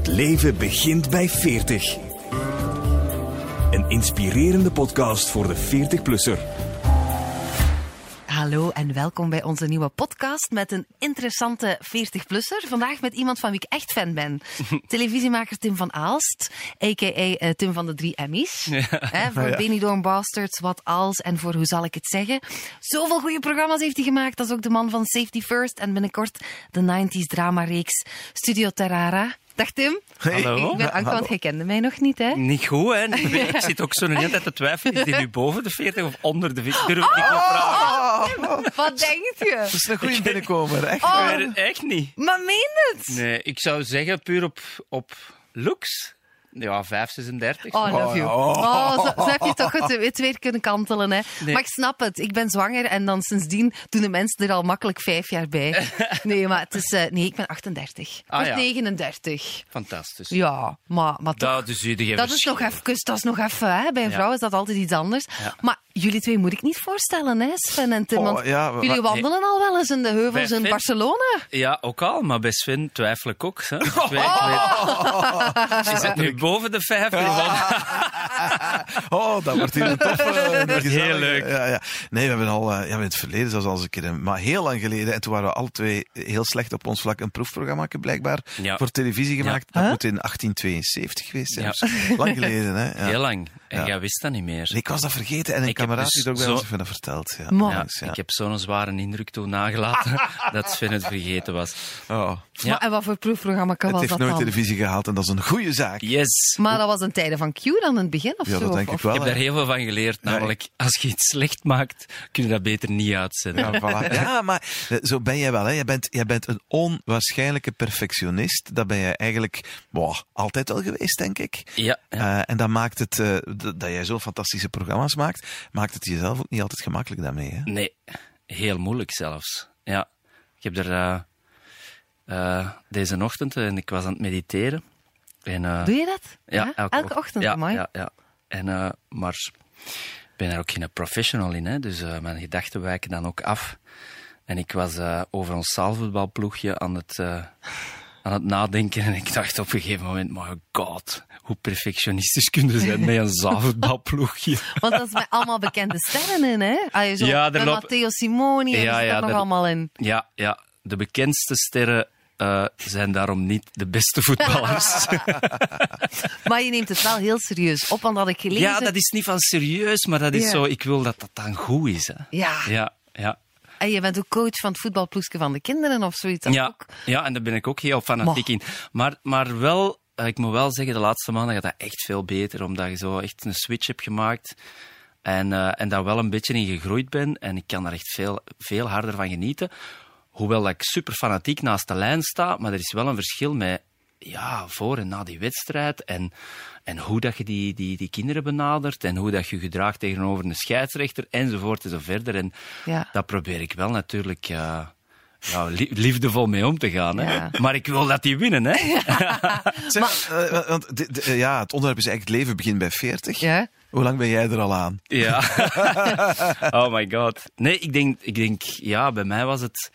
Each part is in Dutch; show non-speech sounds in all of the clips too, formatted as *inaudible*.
Het leven begint bij 40. Een inspirerende podcast voor de 40-plusser. Hallo en welkom bij onze nieuwe podcast met een interessante 40-plusser. Vandaag met iemand van wie ik echt fan ben. *laughs* Televisiemaker Tim van Aalst, a.k.a. eh, Tim van de drie Emmys. Hè, voor *laughs* Benidorm Bastards, Wat Als en voor Hoe zal ik het zeggen. Zoveel goede programma's heeft hij gemaakt. Dat is ook de man van Safety First en binnenkort de 90s dramareeks Studio Terrara. Dag Tim. Hallo. Ik ben Anke, want jij kende mij nog niet, hè? Niet goed, hè? *laughs* Ik zit ook zo de hele tijd te twijfelen. Is die nu boven de 40 of onder de 40? Durf ik niet meer vragen. *laughs* Wat denkt je? Dat is een goede binnenkomer, echt. Oh. Echt niet. Maar meen het? Nee, ik zou zeggen puur op, op looks. Ja, 5, 36. Oh, love you. Oh, zo, zo heb je toch het, het weer kunnen kantelen. Hè. Nee. Maar ik snap het. Ik ben zwanger en dan sindsdien doen de mensen er al makkelijk vijf jaar bij. *laughs* Nee, maar het is... eh, nee, ik ben 38. Ah, Word ja. 39. Fantastisch. Ja, maar, maar toch... Dat, dus jullie Dat is nog even, dat is nog even hè. bij een Ja. vrouw is dat altijd iets anders. Ja. Maar jullie twee moet ik niet voorstellen, hè, Sven en Tim. Oh, want ja, we- jullie wa- wandelen al wel eens in de heuvels in? Barcelona. Ja, ook al, maar bij Sven twijfel ik ook. Hè. *laughs* Ik weet- ik weet- Is het nu boven de 50? *laughs* Oh, dat wordt hier een toffe... *laughs* Heel leuk. Ja, ja. Nee, we hebben al ja, in het verleden, zoals al eens een keer, een- maar heel lang geleden, en toen waren we alle twee heel slecht op ons vlak, een proefprogramma blijkbaar Ja. voor televisie gemaakt. Dat Huh? moet in 1872 geweest zijn. Zo. Lang geleden, hè. Ja. Heel lang. En Ja. jij wist dat niet meer. Nee, Ik was dat vergeten en een Ik kameraad dus die het ook bij zo- ons heeft verteld. Ja. Man. Ja, Dus, ja. Ik heb zo'n zware indruk toen nagelaten *laughs* dat Sven het vergeten was. Oh. Ja. Maar, en wat voor proefprogramma kan Het was heeft dat nooit televisie gehaald en dat is een goede zaak. Yes. Maar dat was een tijden van Q dan in het begin of Ja, zo? dat denk of- ik wel. Ik heb daar heel veel van geleerd. Namelijk, als je iets slecht maakt, kun je dat beter niet uitzenden. Ja, voilà. *laughs* ja, maar eh, zo ben jij wel. Hè. Jij, bent, jij bent een onwaarschijnlijke perfectionist. Dat ben jij eigenlijk boah, altijd wel geweest, denk ik. Ja, ja. Eh, en dat maakt het, eh, dat jij zo fantastische programma's maakt, maakt het jezelf ook niet altijd gemakkelijk daarmee. Hè? Nee, heel moeilijk zelfs. Ja, ik heb er eh, eh, deze ochtend en ik was aan het mediteren. En, eh, Doe je dat? ja, elke, ochtend, Ja, amai. ja, ja. En, eh, maar ik ben daar ook geen professional in, hè, dus eh, mijn gedachten wijken dan ook af. En ik was eh, over ons zaalvoetbalploegje aan het, eh, aan het nadenken en ik dacht op een gegeven moment, my god, hoe perfectionistisch kunnen zijn met een zaalvoetbalploegje. *laughs* Want dat is met allemaal bekende sterren in, hè? Ah, zo, Ja, er Matteo Simoni Ja, ja, er nog er- allemaal in. Ja, ja, de bekendste sterren eh, zijn daarom niet de beste voetballers. *laughs* Maar je neemt het wel heel serieus op, want had ik gelezen. ja, dat is niet van serieus, maar dat is Ja. zo, ik wil dat dat dan goed is. Hè. Ja. Ja, ja. En je bent ook coach van het voetbalploegje van de kinderen of zoiets. Ja, ook. ja, en daar ben ik ook heel fanatiek in. Maar, maar wel, eh, ik moet wel zeggen, de laatste maanden gaat dat echt veel beter, omdat je zo echt een switch hebt gemaakt. En, eh, en daar wel een beetje in gegroeid ben. En ik kan daar echt veel, veel harder van genieten. Hoewel dat ik super fanatiek naast de lijn sta, maar er is wel een verschil met ja, voor en na die wedstrijd. En, en hoe dat je die, die, die kinderen benadert. En hoe dat je je gedraagt tegenover een scheidsrechter. Enzovoort en zo verder. En Ja. daar probeer ik wel natuurlijk eh, ja, liefdevol mee om te gaan. Hè. Ja. Maar ik wil dat die winnen. Hè. *laughs* Zeg, eh, want dit- dit- eh, ja, het onderwerp is eigenlijk het leven begint bij 40. Ja. Hoe lang ben jij er al aan? Ja. *laughs* oh my god. Nee, ik denk, ik denk, ja, bij mij was het,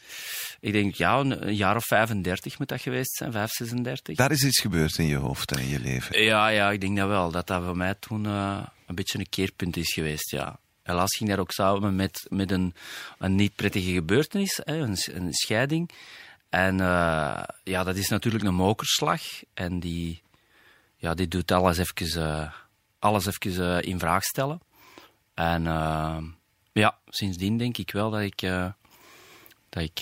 ik denk, ja, een, een jaar of 35 moet dat geweest zijn, 5, 36. Daar is iets gebeurd in je hoofd en in je leven. Ja, ja, ik denk dat wel. Dat dat voor mij toen eh, een beetje een keerpunt is geweest, ja. Helaas ging dat ook samen met, met een, een niet prettige gebeurtenis, hè, een, een scheiding. En eh, ja, dat is natuurlijk een mokerslag. En die, ja, die doet alles even, eh, alles even in vraag stellen. En ja, sindsdien denk ik wel dat ik, dat ik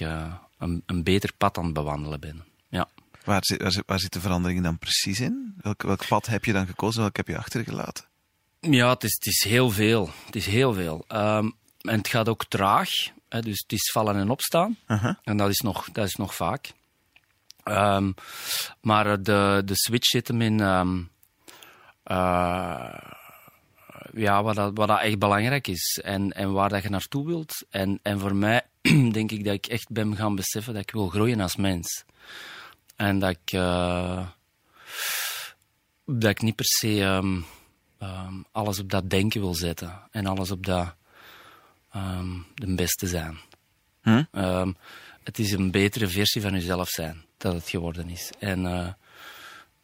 een, een beter pad aan het bewandelen ben. Ja. Waar zit, waar, zit, waar zit de verandering dan precies in? Welk, welk pad heb je dan gekozen? Welk heb je achtergelaten? Ja, het is, het is heel veel. Het is heel veel. Ehm, en het gaat ook traag. Hè, dus het is vallen en opstaan. En dat is nog, dat is nog vaak. Ehm, maar eh, de, de switch zit hem in... ehm, eh, ja, wat dat, wat dat echt belangrijk is. En, en waar dat je naartoe wilt. En, en voor mij *clears throat* denk ik dat ik echt ben gaan beseffen dat ik wil groeien als mens. En dat ik... eh, dat ik niet per se ehm, ehm, alles op dat denken wil zetten. En alles op dat ehm, de beste zijn. Hm? Het is een betere versie van jezelf zijn dat het geworden is. En, eh,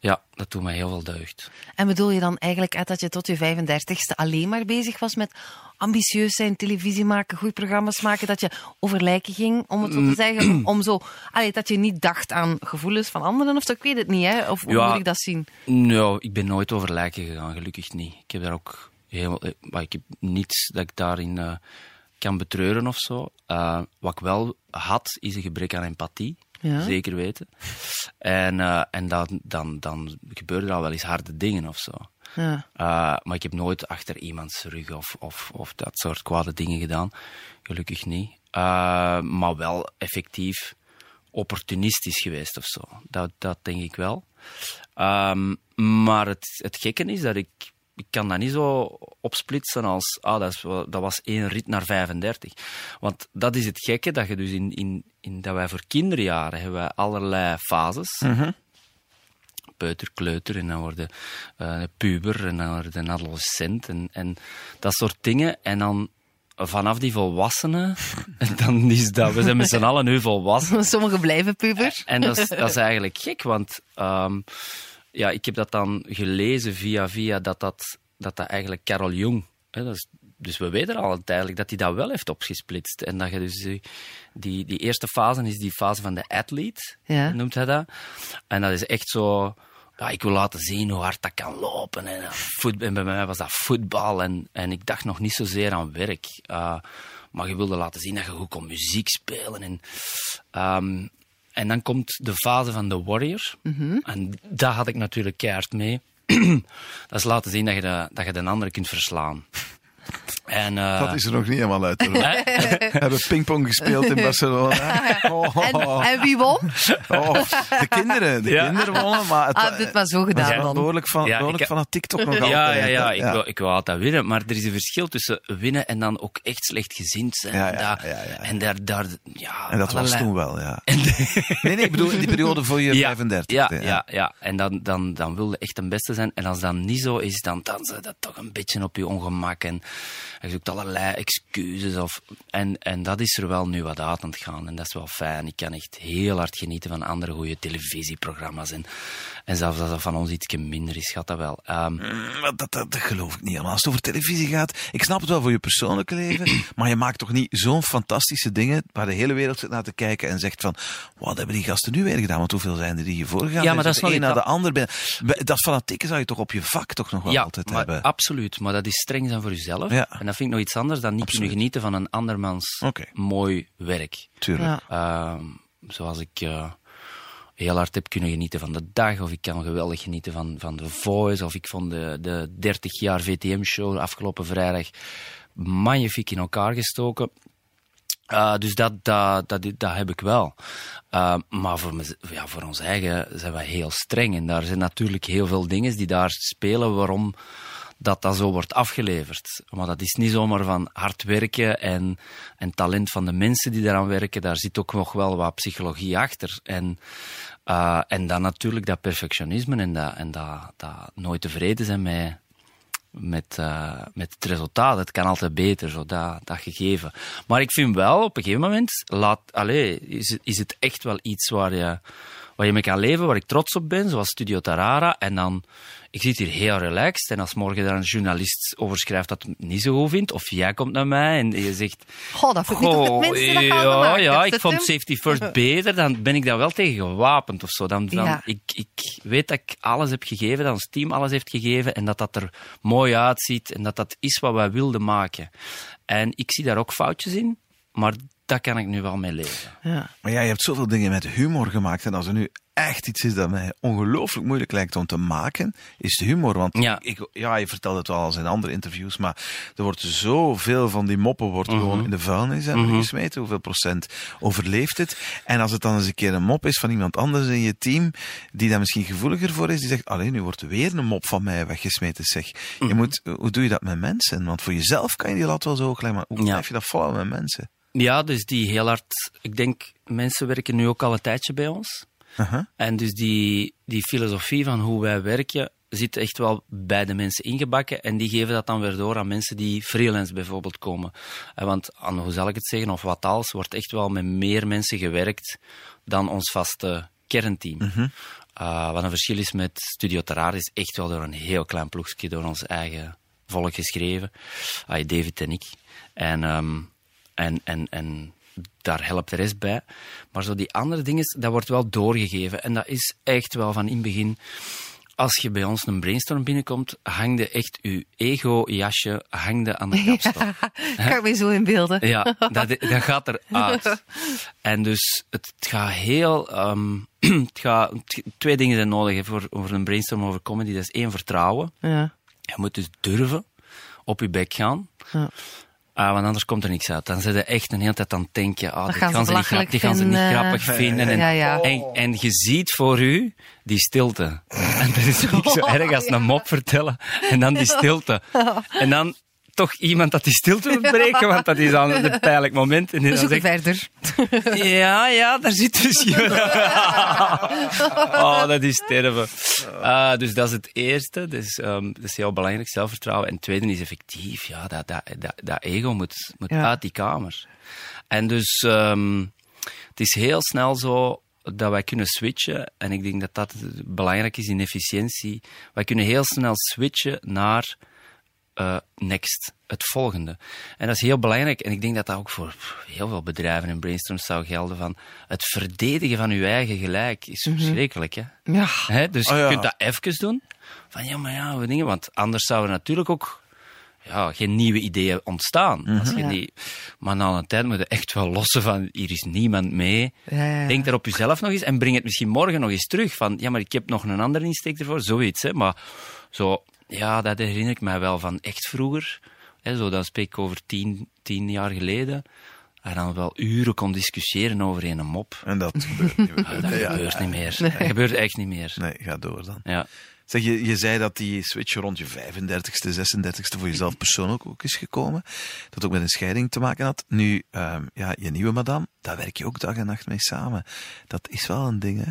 Ja, dat doet mij heel veel deugd. En bedoel je dan eigenlijk Ed, dat je tot je 35ste alleen maar bezig was met ambitieus zijn, televisie maken, goede programma's maken, dat je over lijken ging, om het zo te zeggen, om zo, allee, dat je niet dacht aan gevoelens van anderen of zo, ik weet het niet, hè? Of hoe Ja. moet ik dat zien? Nou, ik ben nooit over lijken gegaan, gelukkig niet. Ik heb daar ook helemaal, eh, maar ik heb niets dat ik daarin eh, kan betreuren of zo. Eh, wat ik wel had, is een gebrek aan empathie. Ja. Zeker weten. En, eh, en dan, dan, dan gebeuren er al wel eens harde dingen of zo. Ja. Uh, maar ik heb nooit achter iemands rug of, of, of dat soort kwade dingen gedaan. Gelukkig niet. Uh, maar wel effectief opportunistisch geweest of zo. Dat, dat denk ik wel. Um, maar het, het gekke is dat ik, ik kan dat niet zo opsplitsen als, ah, dat, is, dat was één rit naar 35. Want dat is het gekke, dat je dus in, in, in dat wij voor kinderjaren hebben wij allerlei fases peuter, kleuter en dan worden eh puber en dan worden een adolescent en, en dat soort dingen. En dan vanaf die volwassenen, en *laughs* dan is dat, we zijn met z'n allen nu volwassen. *laughs* Sommigen blijven puber. En dat is, dat is eigenlijk gek, want ehm, ja, ik heb dat dan gelezen via via dat dat, dat, dat eigenlijk Carol Jung, hè, dat is, dus we weten al tijdelijk dat hij dat wel heeft opgesplitst. En dat je dus die, die, die eerste fase is die fase van de athlete, Ja. noemt hij dat. En dat is echt zo, ja, ik wil laten zien hoe hard dat kan lopen. En, eh, voet, en bij mij was dat voetbal en, en ik dacht nog niet zozeer aan werk. Uh, maar je wilde laten zien dat je goed kon muziek spelen. En, ehm, en dan komt de fase van de warrior. En daar had ik natuurlijk keihard mee. *clears throat* dat is laten zien dat je de, dat je de andere kunt verslaan. En, eh, Dat is er nog niet helemaal uit. *laughs* We hebben pingpong gespeeld in *laughs* Barcelona. *laughs* Oh, En, en wie won? oh, de kinderen, de Ja. kinderen wonnen, maar het, Ah, dit maar zo gedaan behoorlijk van, Ja, behoorlijk ik- van het TikTok nog Ja, altijd. ja, ja, hè. ik, Wil, ik wil altijd winnen, maar er is een verschil tussen winnen en dan ook echt slecht gezind zijn. Ja, en ja, daar, ja, ja, ja. En daar, daar ja, En dat was toen wel, ja. Nee, nee, ik bedoel in die periode voor je 35. Ja, ja, ja. En dan, dan, dan wil je echt een beste zijn. En als dat niet zo is, dan dansen ze dat toch een beetje op je ongemak. En je zoekt allerlei excuses. Of, en, en dat is er wel nu wat uit aan het gaan. En dat is wel fijn. Ik kan echt heel hard genieten van andere goede televisieprogramma's. En, en zelfs als dat van ons iets minder is, gaat dat wel. Ehm, Mm, Dat, dat, dat geloof ik niet helemaal. Als het over televisie gaat, ik snap het wel voor je persoonlijke leven, *clears throat* maar je maakt toch niet zo'n fantastische dingen waar de hele wereld zit naar te kijken en zegt van, wat hebben die gasten nu weer gedaan? Want hoeveel zijn er die hiervoor gegaan? Ja, maar dat is de nog een na de ander. Dat fanatieke zou je toch op je vak toch nog wel ja, altijd maar, hebben? absoluut. Maar dat is streng zijn voor jezelf. Ja. En dat vind ik nog iets anders dan niet Absoluut. kunnen genieten van een andermans mooi werk. Tuurlijk. Ja. Ehm, zoals ik eh, heel hard heb kunnen genieten van de dag, of ik kan geweldig genieten van, van The Voice, of ik vond de, de 30 jaar VTM-show afgelopen vrijdag magnifiek in elkaar gestoken. Eh, dus dat, dat, dat, dat heb ik wel. Eh, maar voor, mez- ja, voor ons eigen zijn we heel streng. En daar zijn natuurlijk heel veel dingen die daar spelen waarom dat dat zo wordt afgeleverd. Maar dat is niet zomaar van hard werken en, en talent van de mensen die daaraan werken. Daar zit ook nog wel wat psychologie achter. En, eh, en dan natuurlijk dat perfectionisme en dat, en dat, dat nooit tevreden zijn met, met, eh, met het resultaat. Het kan altijd beter, zo dat, gegeven. Maar ik vind wel, op een gegeven moment, laat, allez, is, is het echt wel iets waar je, waar je mee kan leven, waar ik trots op ben, zoals Studio Tarara. En dan, ik zit hier heel relaxed. En als morgen daar een journalist over schrijft dat het niet zo goed vindt, of jij komt naar mij en je zegt... Goh, dat vind ik aan ja, ik vond. Safety First *laughs* beter, dan ben ik daar wel tegen gewapend of zo. Dan, dan, Ja. ik, ik weet dat ik alles heb gegeven, dat ons team alles heeft gegeven en dat dat er mooi uitziet en dat dat is wat wij wilden maken. En ik zie daar ook foutjes in, maar daar kan ik nu wel mee leven. Ja. Maar ja, je hebt zoveel dingen met humor gemaakt. En als er nu echt iets is dat mij ongelooflijk moeilijk lijkt om te maken, is de humor. Want Ja. ik, ja, je vertelt het wel al in andere interviews, maar er wordt zoveel van die moppen wordt gewoon in de vuilnis hè, gesmeten. Hoeveel procent overleeft het? En als het dan eens een keer een mop is van iemand anders in je team, die daar misschien gevoeliger voor is, die zegt, alleen nu wordt er weer een mop van mij weggesmeten. Zeg, je moet, hoe doe je dat met mensen? Want voor jezelf kan je die lat wel zo hoog leggen, maar hoe Ja. blijf je dat volhouden met mensen? Ja, dus die heel hard... Ik denk, mensen werken nu ook al een tijdje bij ons. Aha. En dus die, die filosofie van hoe wij werken zit echt wel bij de mensen ingebakken. En die geven dat dan weer door aan mensen die freelance bijvoorbeeld komen. En want, aan, hoe zal ik het zeggen, of wat als, wordt echt wel met meer mensen gewerkt dan ons vaste kernteam. Uh, wat een verschil is met Studio Terraria is echt wel door een heel klein ploegje, door ons eigen volk geschreven. Uh, David en ik. En, um, en, en, en daar helpt de rest bij. Maar zo die andere dingen, dat wordt wel doorgegeven. En dat is echt wel van in het begin als je bij ons een brainstorm binnenkomt, hangde echt je ego-jasje hangde aan de *laughs* kapstok. Ja, kan ik me zo inbeelden. Ja, dat, dat gaat eruit. En dus het gaat heel... Um, *clears throat* het gaat, twee dingen zijn nodig voor, voor een brainstorm over comedy. Dat is één, vertrouwen. Ja. Je moet dus durven op je bek gaan. Ja. Ah, want anders komt er niks uit. Dan zit je echt een hele tijd aan het denken, ah, dit gaan ze gaan ze niet, die gaan ze niet grappig vinden. En, Ja, ja. En, en je ziet voor u die stilte. En dat is niet *laughs* zo erg als een mop vertellen. En dan die stilte. *laughs* En dan toch iemand dat die stilte moet breken, want dat is aan het *laughs* pijnlijk moment. En We dan zoeken zegt, verder. *laughs* ja, ja, daar zit misschien... *laughs* oh, dat is sterven. Ah, dus dat is het eerste. Dus, ehm, dat is heel belangrijk, zelfvertrouwen. En het tweede is effectief, ja, dat, dat, dat, dat ego moet, moet Ja. uit die kamer. En dus ehm, het is heel snel zo dat wij kunnen switchen. En ik denk dat dat belangrijk is in efficiëntie. Wij kunnen heel snel switchen naar eh, next, het volgende. En dat is heel belangrijk. En ik denk dat dat ook voor heel veel bedrijven en brainstorms zou gelden. Van het verdedigen van uw eigen gelijk is verschrikkelijk. Hè? Ja. Hè? Dus Oh, je kunt dat even doen. Van ja, maar ja, we dingen. Want anders zouden er natuurlijk ook ja, geen nieuwe ideeën ontstaan. Als je Ja. die, maar na een tijd moet je echt wel lossen van hier is niemand mee. Ja, ja, ja. Denk daar op jezelf nog eens en breng het misschien morgen nog eens terug. Van ja, maar ik heb nog een andere insteek ervoor, zoiets. Hè. Maar zo, ja, dat herinner ik mij wel van echt vroeger. Hè, zo, dan spreek ik over tien, tien jaar geleden. En dan wel uren kon discussiëren over een mop. En dat gebeurt niet meer. *laughs* Dat Ja, gebeurt ja. niet meer. Dat gebeurt echt niet meer. Nee, ga door dan. Ja. Zeg, je, je zei dat die switch rond je 35ste, 36ste voor jezelf persoonlijk ook is gekomen. Dat ook met een scheiding te maken had. Nu, ehm, ja, je nieuwe madame, daar werk je ook dag en nacht mee samen. Dat is wel een ding, hè?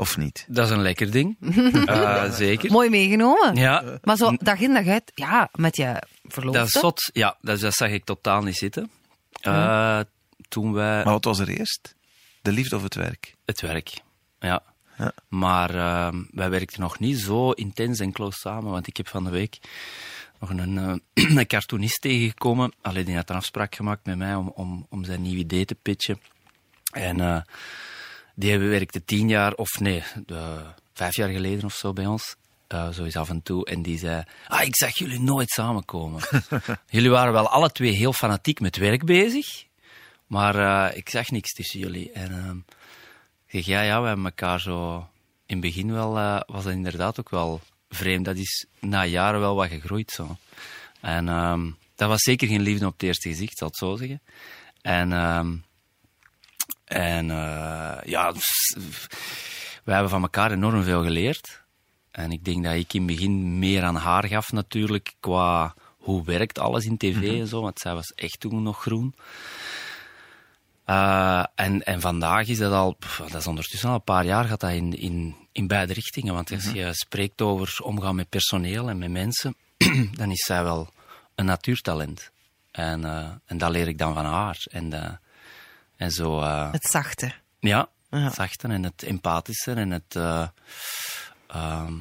Of niet? Dat is een lekker ding. *laughs* Eh, zeker. Mooi meegenomen. Ja, Maar zo dag in dag uit, ja, met je verloofde. dat is zot. Ja, dat, dat zag ik totaal niet zitten. Eh, toen wij... Maar wat was er eerst? De liefde of het werk? Het werk, ja. Ja. Maar ehm, wij werkten nog niet zo intens en close samen, want ik heb van de week nog een, eh, *clears throat* een cartoonist tegengekomen. Alleen die had een afspraak gemaakt met mij om, om, om zijn nieuw idee te pitchen. En eh, die werkte tien jaar, of nee, de, vijf jaar geleden of zo bij ons. Eh, zo is af en toe. En die zei, ah, ik zag jullie nooit samenkomen. *laughs* jullie waren wel alle twee heel fanatiek met werk bezig. Maar eh, ik zag niks tussen jullie. En ehm, ik zeg, ja, ja, we hebben elkaar zo... In het begin wel, eh, was dat inderdaad ook wel vreemd. Dat is na jaren wel wat gegroeid zo. En ehm, dat was zeker geen liefde op het eerste gezicht, zal ik het zo zeggen. En, ehm, en eh, ja, we hebben van elkaar enorm veel geleerd. En ik denk dat ik in het begin meer aan haar gaf natuurlijk, qua hoe werkt alles in tv en zo, want zij was echt toen nog groen. Eh, en, en vandaag is dat al, pff, dat is ondertussen al een paar jaar, gaat dat in, in, in beide richtingen. Want als je spreekt over omgaan met personeel en met mensen, *clears throat* dan is zij wel een natuurtalent. En, eh, en dat leer ik dan van haar. En, en zo, eh, Het zachte. ja, Ja. het zachte en het empathische en het, eh, ehm,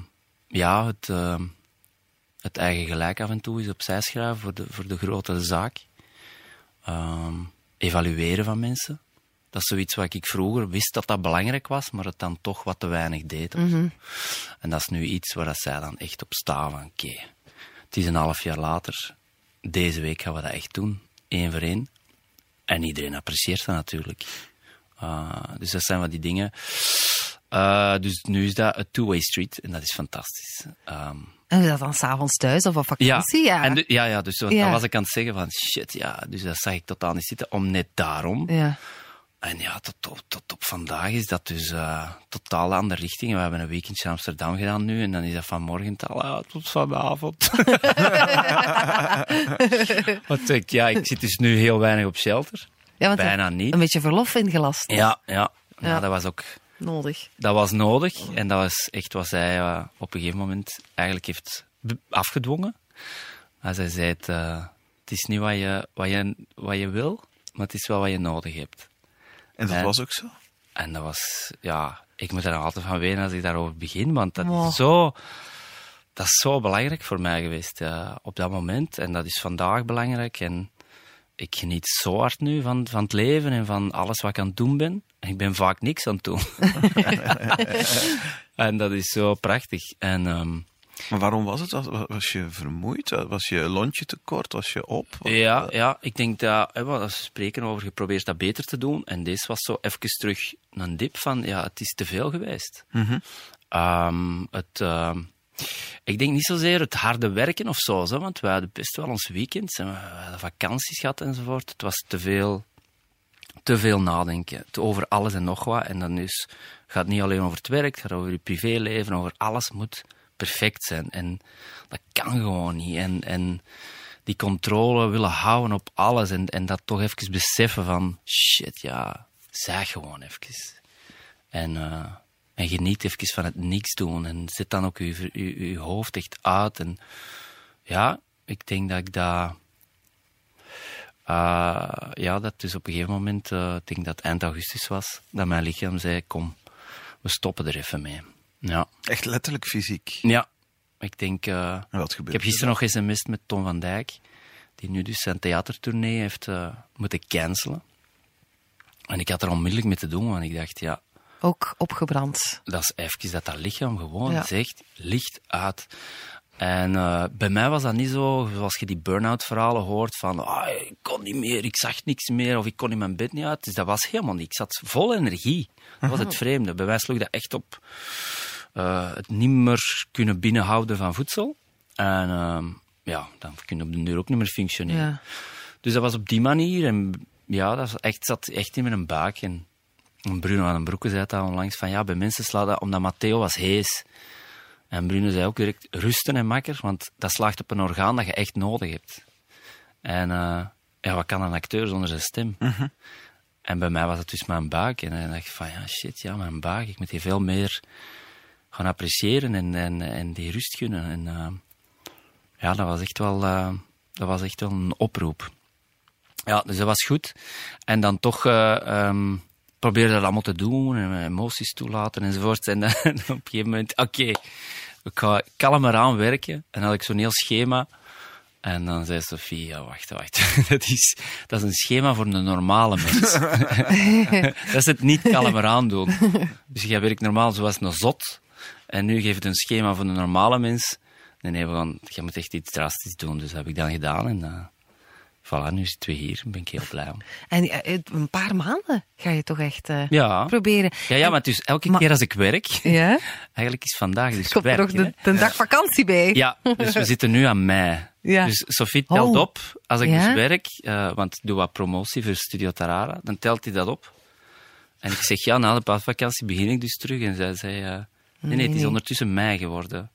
ja, het, ehm, het eigen gelijk af en toe is opzij schuiven voor de, voor de grotere zaak. Ehm, evalueren van mensen. Dat is zoiets wat ik vroeger wist dat dat belangrijk was, maar het dan toch wat te weinig deed. zo. En dat is nu iets waar dat zij dan echt op staan van, oké, het is een half jaar later, deze week gaan we dat echt doen, één voor één. En iedereen apprecieert dat natuurlijk. Uh, dus dat zijn wat die dingen. Uh, dus nu is dat een two-way street en dat is fantastisch. Um, En is dat dan s'avonds thuis of op vakantie? Ja. En du- ja, ja, dus Ja. dan was ik aan het zeggen van shit, ja, dus dat zag ik totaal niet zitten, om net daarom. ja. En ja, tot, tot, tot op vandaag is dat dus uh, totaal andere richting. We hebben een weekendje in Amsterdam gedaan nu en dan is dat van morgen al ah, tot vanavond. *laughs* Want ik, ja, ik zit dus nu heel weinig op shelter. Ja, want Bijna niet. Een beetje verlof ingelast Ja, ja. ja. Dat was ook nodig. dat was nodig. En dat was echt wat zij eh, op een gegeven moment eigenlijk heeft afgedwongen. Maar zij zei, het, eh, het is niet wat je, wat, je, wat je wil, maar het is wel wat je nodig hebt. En dat was ook zo. En dat was, ja, ik moet er nog altijd van wenen als ik daarover begin, want dat Wow. is zo, dat is zo belangrijk voor mij geweest op dat moment. En dat is vandaag belangrijk. En ik geniet zo hard nu van, van het leven en van alles wat ik aan het doen ben. En ik ben vaak niks aan het doen. *laughs* *laughs* en dat is zo prachtig. En ehm, Maar waarom was het? Was, je vermoeid? Was je lontje tekort? Was je op? Ja, ja, ik denk dat, als we spreken over geprobeerd dat beter te doen. En deze was zo even terug een dip van, ja, het is te veel geweest. Ehm, het, ehm, ik denk niet zozeer het harde werken of zo, zo, want we hadden best wel ons weekends en we hadden vakanties gehad enzovoort. Het was te veel, te veel nadenken te- over alles en nog wat. En dan dus gaat het niet alleen over het werk, het gaat over je privéleven, over alles moet perfect zijn. En dat kan gewoon niet. En, en die controle willen houden op alles en, en dat toch even beseffen van shit, ja, zeg gewoon even. En, eh, en geniet even van het niks doen en zet dan ook je, hoofd echt uit. En ja, ik denk dat ik dat. eh, ja, dat dus op een gegeven moment, eh, ik denk dat eind augustus was, dat mijn lichaam zei: Kom, we stoppen er even mee. Ja, Echt letterlijk fysiek. ja ik denk. eh, En wat ik heb gisteren nog sms'd met Tom van Dijk, die nu dus zijn theatertournee heeft eh, moeten cancelen. En ik had er onmiddellijk mee te doen, want ik dacht, ja, Ook opgebrand. dat is even dat dat lichaam gewoon Ja. zegt, licht uit. En eh, bij mij was dat niet zo, zoals je die burn-out verhalen hoort, van ah, ik kon niet meer, ik zag niks meer, of ik kon in mijn bed niet uit. Dus dat was helemaal niet. Ik zat vol energie. Dat was het vreemde. Bij mij sloeg dat echt op eh, het niet meer kunnen binnenhouden van voedsel. En ehm, ja, dan kun je op de deur ook niet meer functioneren. Ja. Dus dat was op die manier. En ja, dat echt, zat echt in mijn buik. En Bruno aan den Broeke zei dat onlangs van ja, bij mensen slaat dat omdat Matteo was hees. En Bruno zei ook direct rusten en makker, want dat slaagt op een orgaan dat je echt nodig hebt. En eh, ja, wat kan een acteur zonder zijn stem? En bij mij was het dus mijn buik. En dan dacht ik van ja, shit, ja, mijn buik. Ik moet die veel meer gaan appreciëren en, en, en die rust gunnen. En eh, ja, dat was echt wel, eh, dat was echt wel een oproep. Ja, dus dat was goed. En dan toch eh ehm, probeerde dat allemaal te doen en emoties toelaten enzovoort. En dan *laughs* op een gegeven moment, oké, ik ga kalmer aan werken. En dan had ik zo'n heel schema. En dan zei Sophie, ja, wacht, wacht. *laughs* dat, is, dat is een schema voor een normale mens. *laughs* dat is het niet kalmer aan doen. Dus jij werkt normaal zoals een zot. En nu geef je een schema voor een normale mens. Nee, nee, we gaan, jij moet echt iets drastisch doen. Dus dat heb ik dan gedaan. En eh voilà, nu zitten we hier. Daar ben ik heel blij om. En eh, een paar maanden ga je toch echt eh, Ja. proberen. Ja, ja, maar dus elke Maar- keer als ik werk, *laughs* Ja? *laughs* eigenlijk is vandaag dus *laughs* Komt er werk. nog de, de dag vakantie bij? Ja, dus we zitten nu aan mei. Ja. Dus Sophie telt Oh. op, als ik Ja? dus werk, want ik doe wat promotie voor Studio Tarara, dan telt hij dat op. En ik zeg, ja, na de paasvakantie begin ik dus terug. En zij zei, nee, nee, het is ondertussen mei geworden.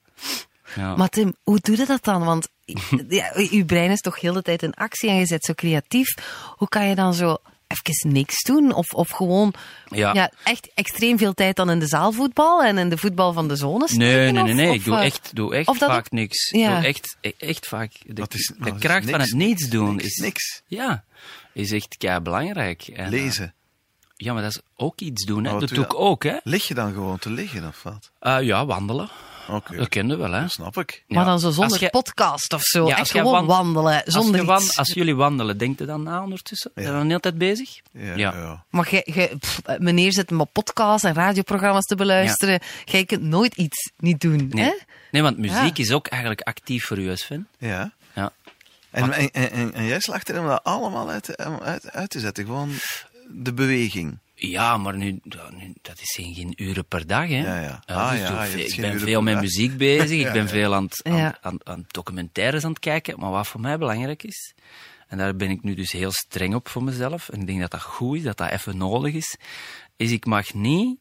Ja. Maar Tim, hoe doe je dat dan? Want *laughs* ja, je brein is toch heel de tijd in actie en je bent zo creatief. Hoe kan je dan zo even niks doen? Of, of gewoon Ja. ja. echt extreem veel tijd dan in de zaalvoetbal en in de voetbal van de zone steken? Nee, nee, nee, nee. of, ik doe eh, echt, doe echt of dat vaak niks. Ja. Ik doe echt, e- echt vaak. De, Wat is- de wat is kracht van het niets doen Niks, is... niks. Ja, is echt kei belangrijk. En, eh, Lezen. Ja, maar dat is ook iets doen. Hè. Wat Dat doe je ik ook, hè. Lig je dan gewoon te liggen of wat? Eh, ja, wandelen. Oké, Dat kende wel, hè. dat snap ik. Maar Ja. dan zo zonder Als jij- podcast of zo. Ja, als gewoon wan- wandelen, zonder als, je als jullie wandelen, denkt u dan na ondertussen? Zijn we dan de hele tijd bezig? Ja, Ja. ja. Maar jij, pff, meneer zit maar podcasts en radioprogramma's te beluisteren. Jij kunt nooit iets niet doen, Nee. hè? Nee, want muziek is ook eigenlijk actief voor u als fan. ja. Ja. En, en, en, en jij slaagt erin om dat allemaal uit, uit, uit te zetten. Gewoon de beweging. Ja, maar nu, dat is geen, geen uren per dag, hè. Ja, ja. Ah, dus ja, veel- ik ben veel met dag. muziek bezig, Ja, ik *laughs* ben ja. veel aan, het- aan, Ja. aan, aan documentaires aan het kijken. Maar wat voor mij belangrijk is, en daar ben ik nu dus heel streng op voor mezelf, en ik denk dat dat goed is, dat dat even nodig is, is ik mag niet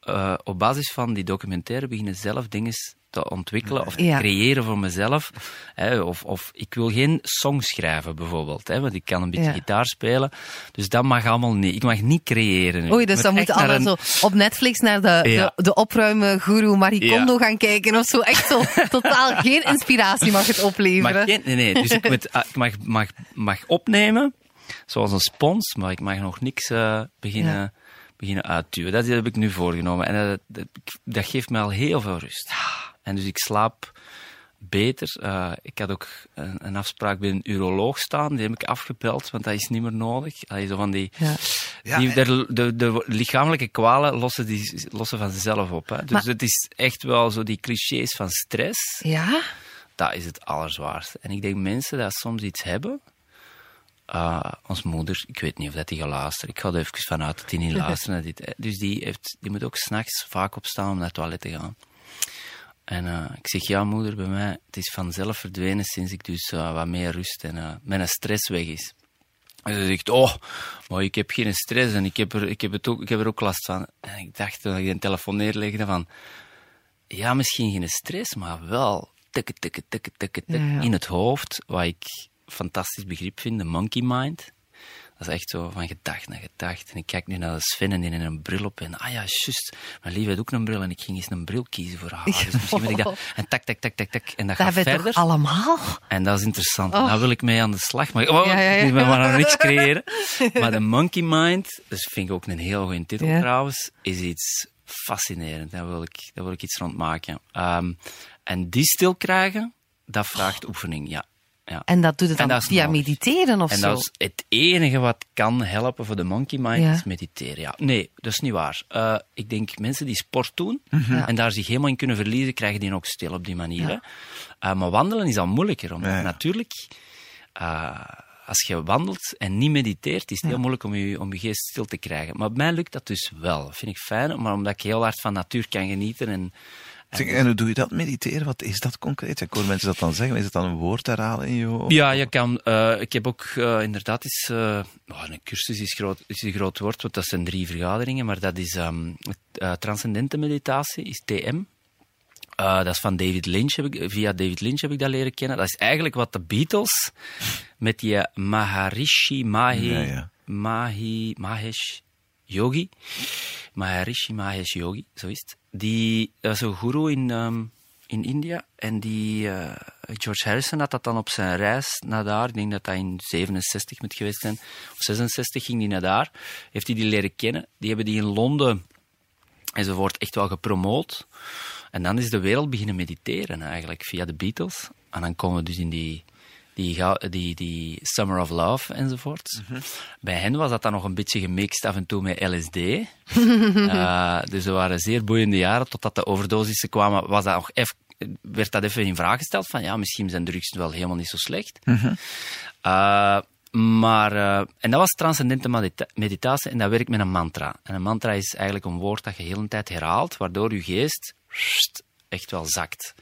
eh, op basis van die documentaire beginnen zelf dingen te ontwikkelen of te Ja. creëren voor mezelf. Hè, of, of ik wil geen song schrijven bijvoorbeeld, hè, want ik kan een beetje Ja. gitaar spelen. Dus dat mag allemaal niet. Ik mag niet creëren. nu. Oei, dus moet dan echt moeten naar alle een- zo op Netflix naar de, Ja. de, de opruimen guru Marie. Kondo gaan kijken of zo. Echt zo totaal geen inspiratie mag het opleveren. Mag geen- nee, nee. Dus ik, moet, ah, ik mag, mag, mag opnemen, zoals een spons, maar ik mag nog niks eh, beginnen, beginnen uitduwen. Dat heb ik nu voorgenomen. En dat, dat, dat geeft me al heel veel rust. En dus ik slaap beter. Uh, ik had ook een, een, afspraak bij een uroloog staan, die heb ik afgepeld, want dat is niet meer nodig. Allee, zo van die, ja. die de, de, de, lichamelijke kwalen lossen, die, lossen vanzelf op. Hè. Dus maar, het is echt wel zo die clichés van stress. Ja? Dat is het allerzwaarste. En ik denk mensen dat soms iets hebben. Uh, ons moeder, ik weet niet of dat die gaat luisteren. Ik ga er even vanuit dat die niet *laughs* luisteren naar dit. Dus die, heeft, die moet ook s'nachts vaak opstaan om naar het toilet te gaan. En uh, ik zeg, ja moeder, bij mij, het is vanzelf verdwenen sinds ik dus uh, wat meer rust en uh, mijn stress weg is. En ze zegt, oh, maar ik heb geen stress en ik heb er, ik heb het ook, ik heb er ook last van. En ik dacht, toen ik de telefoon neerlegde, van, ja, misschien geen stress, maar wel tikken, tikken, tikken, tikken, ja. in het hoofd, wat ik fantastisch begrip vind, de monkey mind. Dat is echt zo van gedacht naar gedacht. En ik kijk nu naar de Sven en die in een bril op. En ah ja, juist. Mijn lief had ook een bril en ik ging eens een bril kiezen voor haar. *laughs* Dus misschien ik dat... En tak, tak, tak, tak, tak. En dat, dat gaat verder. allemaal? En dat is interessant. Oh. Daar wil ik mee aan de slag. Maar oh, ja, ja, ja. ik wil maar nog niks *laughs* creëren. Maar de Monkey Mind, dat vind ik ook een heel goede titel ja. trouwens, is iets fascinerend. Daar wil ik, daar wil ik iets rond maken. Um, en die stil krijgen, dat vraagt oh. oefening, ja. Ja. En dat doet het dan via nodig. mediteren of en zo? En dat is het enige wat kan helpen voor de monkey mind, ja. is mediteren. Ja. Nee, dat is niet waar. Uh, ik denk mensen die sport doen mm -hmm. en daar zich helemaal in kunnen verliezen, krijgen die ook stil op die manier. Ja. Uh, maar wandelen is al moeilijker. Omdat ja, natuurlijk, uh, als je wandelt en niet mediteert, is het heel moeilijk om je, om je geest stil te krijgen. Maar bij mij lukt dat dus wel. Dat vind ik fijn, maar omdat ik heel hard van natuur kan genieten en Zeg, en hoe doe je dat, mediteren? Wat is dat concreet? Ik hoor mensen dat dan zeggen. Is het dan een woord herhalen in je hoofd? Ja, je kan, uh, ik heb ook uh, inderdaad eens... Uh, oh, een cursus is, groot, is een groot woord, want dat zijn drie vergaderingen. Maar dat is um, transcendente meditatie, is TM. dat is van David Lynch, heb ik, via David Lynch heb ik dat leren kennen. Dat is eigenlijk wat de Beatles met die Maharishi Mahi, ja, ja. Mahi, Mahesh Yogi, Maharishi Mahesh Yogi, zo is het die was een guru in, um, in India. En die, uh, George Harrison had dat dan op zijn reis naar daar. Ik denk dat dat in 67 moet geweest zijn. Of 66 ging hij naar daar. Heeft hij die leren kennen. Die hebben die in Londen enzovoort echt wel gepromoot. En dan is de wereld beginnen mediteren eigenlijk via de Beatles. En dan komen we dus in die die, die, die Summer of Love enzovoort. Mm -hmm. Bij hen was dat dan nog een beetje gemixt af en toe met LSD. uh, *laughs* dus er waren zeer boeiende jaren. Totdat de overdosissen kwamen, was dat nog even, werd dat even in vraag gesteld. Van ja, misschien zijn drugs wel helemaal niet zo slecht. Mm -hmm. uh, maar, uh, en dat was transcendente medita meditatie en dat werkt met een mantra. En een mantra is eigenlijk een woord dat je heel een tijd herhaalt, waardoor je geest echt wel zakt.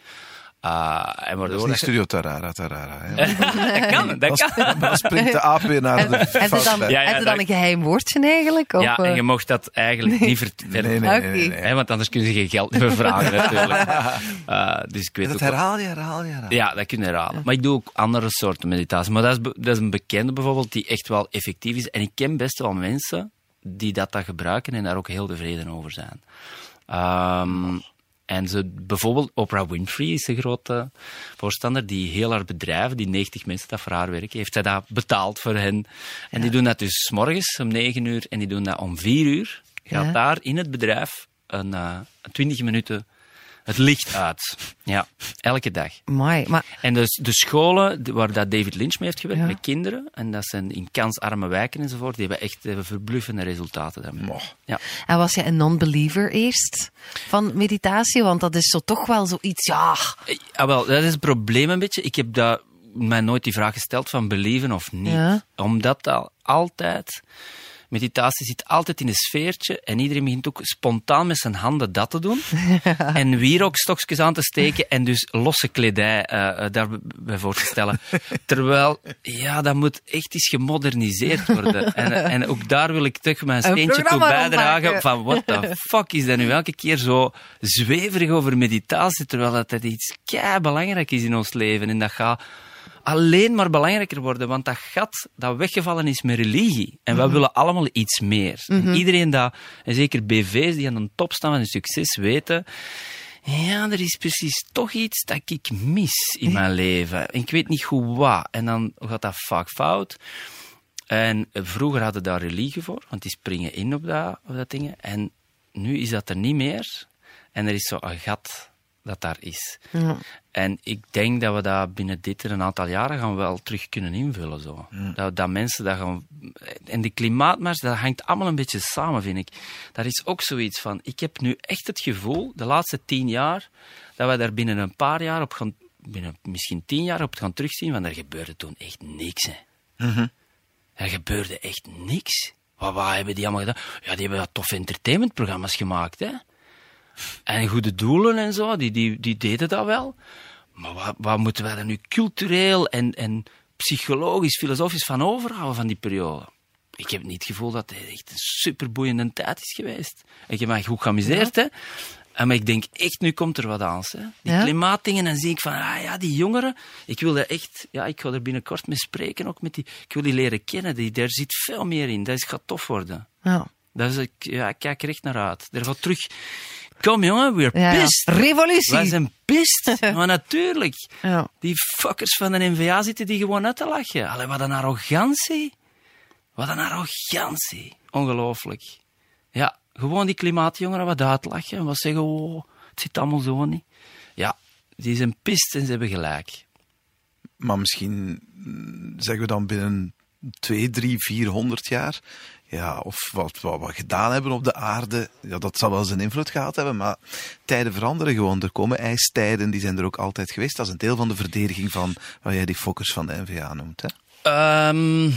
Uh, en waardoor dat is niet Studio Tarara, Tarara. *laughs* dat kan, dat kan. Dan springt de aap weer naar de Heb je dan, ja, ja, dan een geheim woordje eigenlijk? Of, ja, en je mocht dat eigenlijk niet vertellen. Nee, nee, nee, nee, nee. want anders kun je geen geld meer vragen *laughs* natuurlijk. Uh, dus ik weet dat herhaal je, herhaal je, herhaal Ja, dat kun je herhalen. Maar ik doe ook andere soorten meditatie. Maar dat is, dat is een bekende bijvoorbeeld die echt wel effectief is. En ik ken best wel mensen die dat, dat gebruiken en daar ook heel tevreden over zijn. Um, en ze, bijvoorbeeld Oprah Winfrey is een grote voorstander die heel haar bedrijven, die 90 mensen dat voor haar werken, heeft zij dat betaald voor hen. En ja. die doen dat dus s morgens om 9 uur en die doen dat om 4 uur. Gaat ja. daar in het bedrijf een, uh, 20 minuten het licht uit. Ja, elke dag. Mooi. Maar... En dus de scholen waar dat David Lynch mee heeft gewerkt, ja. met kinderen, en dat zijn in kansarme wijken enzovoort, die hebben echt hebben verbluffende resultaten daarmee. Oh. Ja. En was je een non-believer eerst van meditatie? Want dat is zo toch wel zoiets, ja... Ja, wel, dat is het probleem een beetje. Ik heb dat, mij nooit die vraag gesteld van believen of niet. Ja. Omdat dat altijd meditatie zit altijd in een sfeertje en iedereen begint ook spontaan met zijn handen dat te doen. *laughs* *laughs* en wierookstokjes aan te steken en dus losse kledij uh, daarbij voor te stellen. *laughs* Terwijl, ja, dat moet echt eens gemoderniseerd worden. en, en ook daar wil ik toch mijn steentje toe bijdragen van what the fuck is dat nu elke keer zo zweverig over meditatie, terwijl dat, dat iets kei belangrijk is in ons leven en dat gaat alleen maar belangrijker worden, want dat gat dat weggevallen is met religie. En mm wij willen allemaal iets meer. Mm -hmm. En iedereen dat, en zeker BV's die aan de top staan van hun succes, weten... Ja, er is precies toch iets dat ik mis in mijn *laughs* leven. En ik weet niet hoe wat. En dan gaat dat vaak fout. En vroeger hadden daar religie voor, want die springen in op dat, op dat ding. En nu is dat er niet meer. En er is zo een gat dat daar is. Ja. En ik denk dat we dat binnen dit en een aantal jaren gaan wel terug kunnen invullen. Zo. Dat, dat mensen dat gaan... En die klimaatmars, dat hangt allemaal een beetje samen, vind ik. Daar is ook zoiets van... Ik heb nu echt het gevoel, de laatste tien jaar, dat we daar binnen een paar jaar op gaan... Binnen misschien tien jaar op gaan terugzien, want er gebeurde toen echt niks. Hè. Er gebeurde echt niks. Wat, wat hebben die allemaal gedaan? Ja, die hebben wat toffe entertainmentprogramma's gemaakt, hè. En goede doelen en zo, die, die, die deden dat wel. Maar wat, wat moeten wij er nu cultureel en, en psychologisch, filosofisch van overhouden van die periode? Ik heb niet het gevoel dat het echt een superboeiende tijd is geweest. Ik heb me goed geamuseerd, hè. En maar ik denk echt, nu komt er wat aan. Hè. Die Ja? klimaatdingen, dan zie ik van, ah ja, die jongeren, ik wil er echt, ja, ik ga er binnenkort mee spreken, ook met die, ik wil die leren kennen, die, daar zit veel meer in, dat is, gaat tof worden. Ja. Dat is, ik, ja, ik kijk er echt naar uit. Er gaat terug, kom jongen, we're Ja, ja. pissed. Revolutie. Wij zijn pissed. *laughs* maar natuurlijk. Ja. Die fuckers van de NVA zitten die gewoon uit te lachen. Allee, wat een arrogantie. Wat een arrogantie. Ongelooflijk. Ja, gewoon die klimaatjongeren wat uitlachen. En wat zeggen, oh, het zit allemaal zo niet. Ja, die zijn pist en ze hebben gelijk. Maar misschien zeggen we dan binnen 2, 3, 400 jaar. Ja, of wat, wat we gedaan hebben op de aarde, ja, dat zal wel zijn invloed gehad hebben. Maar tijden veranderen gewoon. Er komen ijstijden, die zijn er ook altijd geweest. Dat is een deel van de verdediging van wat jij die fokkers van de NVA noemt. Hè? Ehm,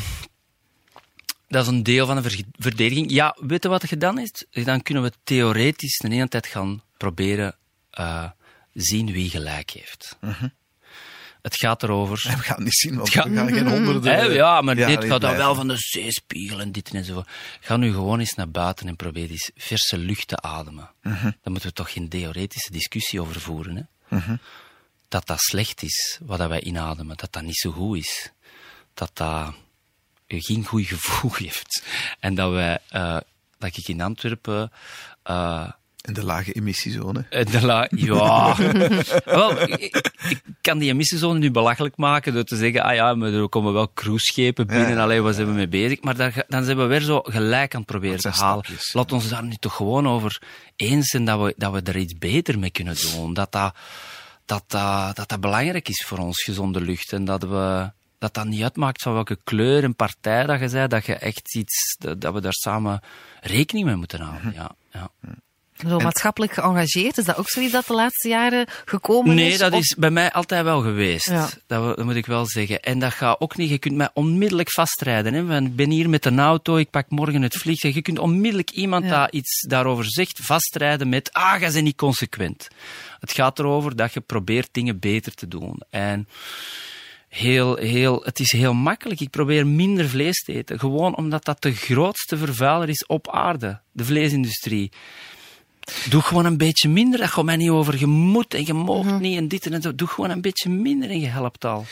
dat is een deel van de ver- verdediging. Ja, weet je wat er gedaan is? Dan kunnen we theoretisch de hele tijd gaan proberen eh, zien wie gelijk heeft. Het gaat erover. We gaan niet zien, want Ja. we gaan geen honderden. Ja, maar dit gaat dan wel van de zeespiegel en dit en zo. Ga nu gewoon eens naar buiten en probeer eens verse lucht te ademen. Mhm. Daar moeten we toch geen theoretische discussie over voeren. Hè? Dat dat slecht is, wat dat wij inademen. Dat dat niet zo goed is. Dat dat je geen goed gevoel *laughs* geeft. En dat wij, eh, dat ik in Antwerpen... eh, De lage emissiezone. en de la ja. *laughs* wel, ik, ik kan die emissiezone nu belachelijk maken door te zeggen, ah ja, maar er komen wel cruiseschepen binnen, Ja. alleen waar zijn we mee bezig? Maar daar, dan zijn we weer zo gelijk aan het proberen te halen. stapjes. Laat ons daar nu toch gewoon over eens zijn dat we, dat we er iets beter mee kunnen doen. Dat dat, dat, dat, dat dat belangrijk is voor ons, gezonde lucht. En dat we... Dat dat niet uitmaakt van welke kleur en partij dat je zei, dat je echt iets, dat, we daar samen rekening mee moeten Mhm. houden. Ja, ja. Zo maatschappelijk geëngageerd, is dat ook zoiets dat de laatste jaren gekomen is? Nee, dat Of- is bij mij altijd wel geweest. Ja. Dat, moet ik wel zeggen. En dat gaat ook niet. Je kunt mij onmiddellijk vastrijden. Hè. Want Ik ben hier met een auto, ik pak morgen het vliegtuig. Je kunt onmiddellijk iemand Ja. dat iets daarover zegt, vastrijden met ah, jij bent niet consequent. Het gaat erover dat je probeert dingen beter te doen. En heel, heel, het is heel makkelijk. Ik probeer minder vlees te eten. Gewoon omdat dat de grootste vervuiler is op aarde. De vleesindustrie. Doe gewoon een beetje minder. Dat gaat mij niet over je moet en je moogt niet en dit en dat. Doe gewoon een beetje minder en je helpt al.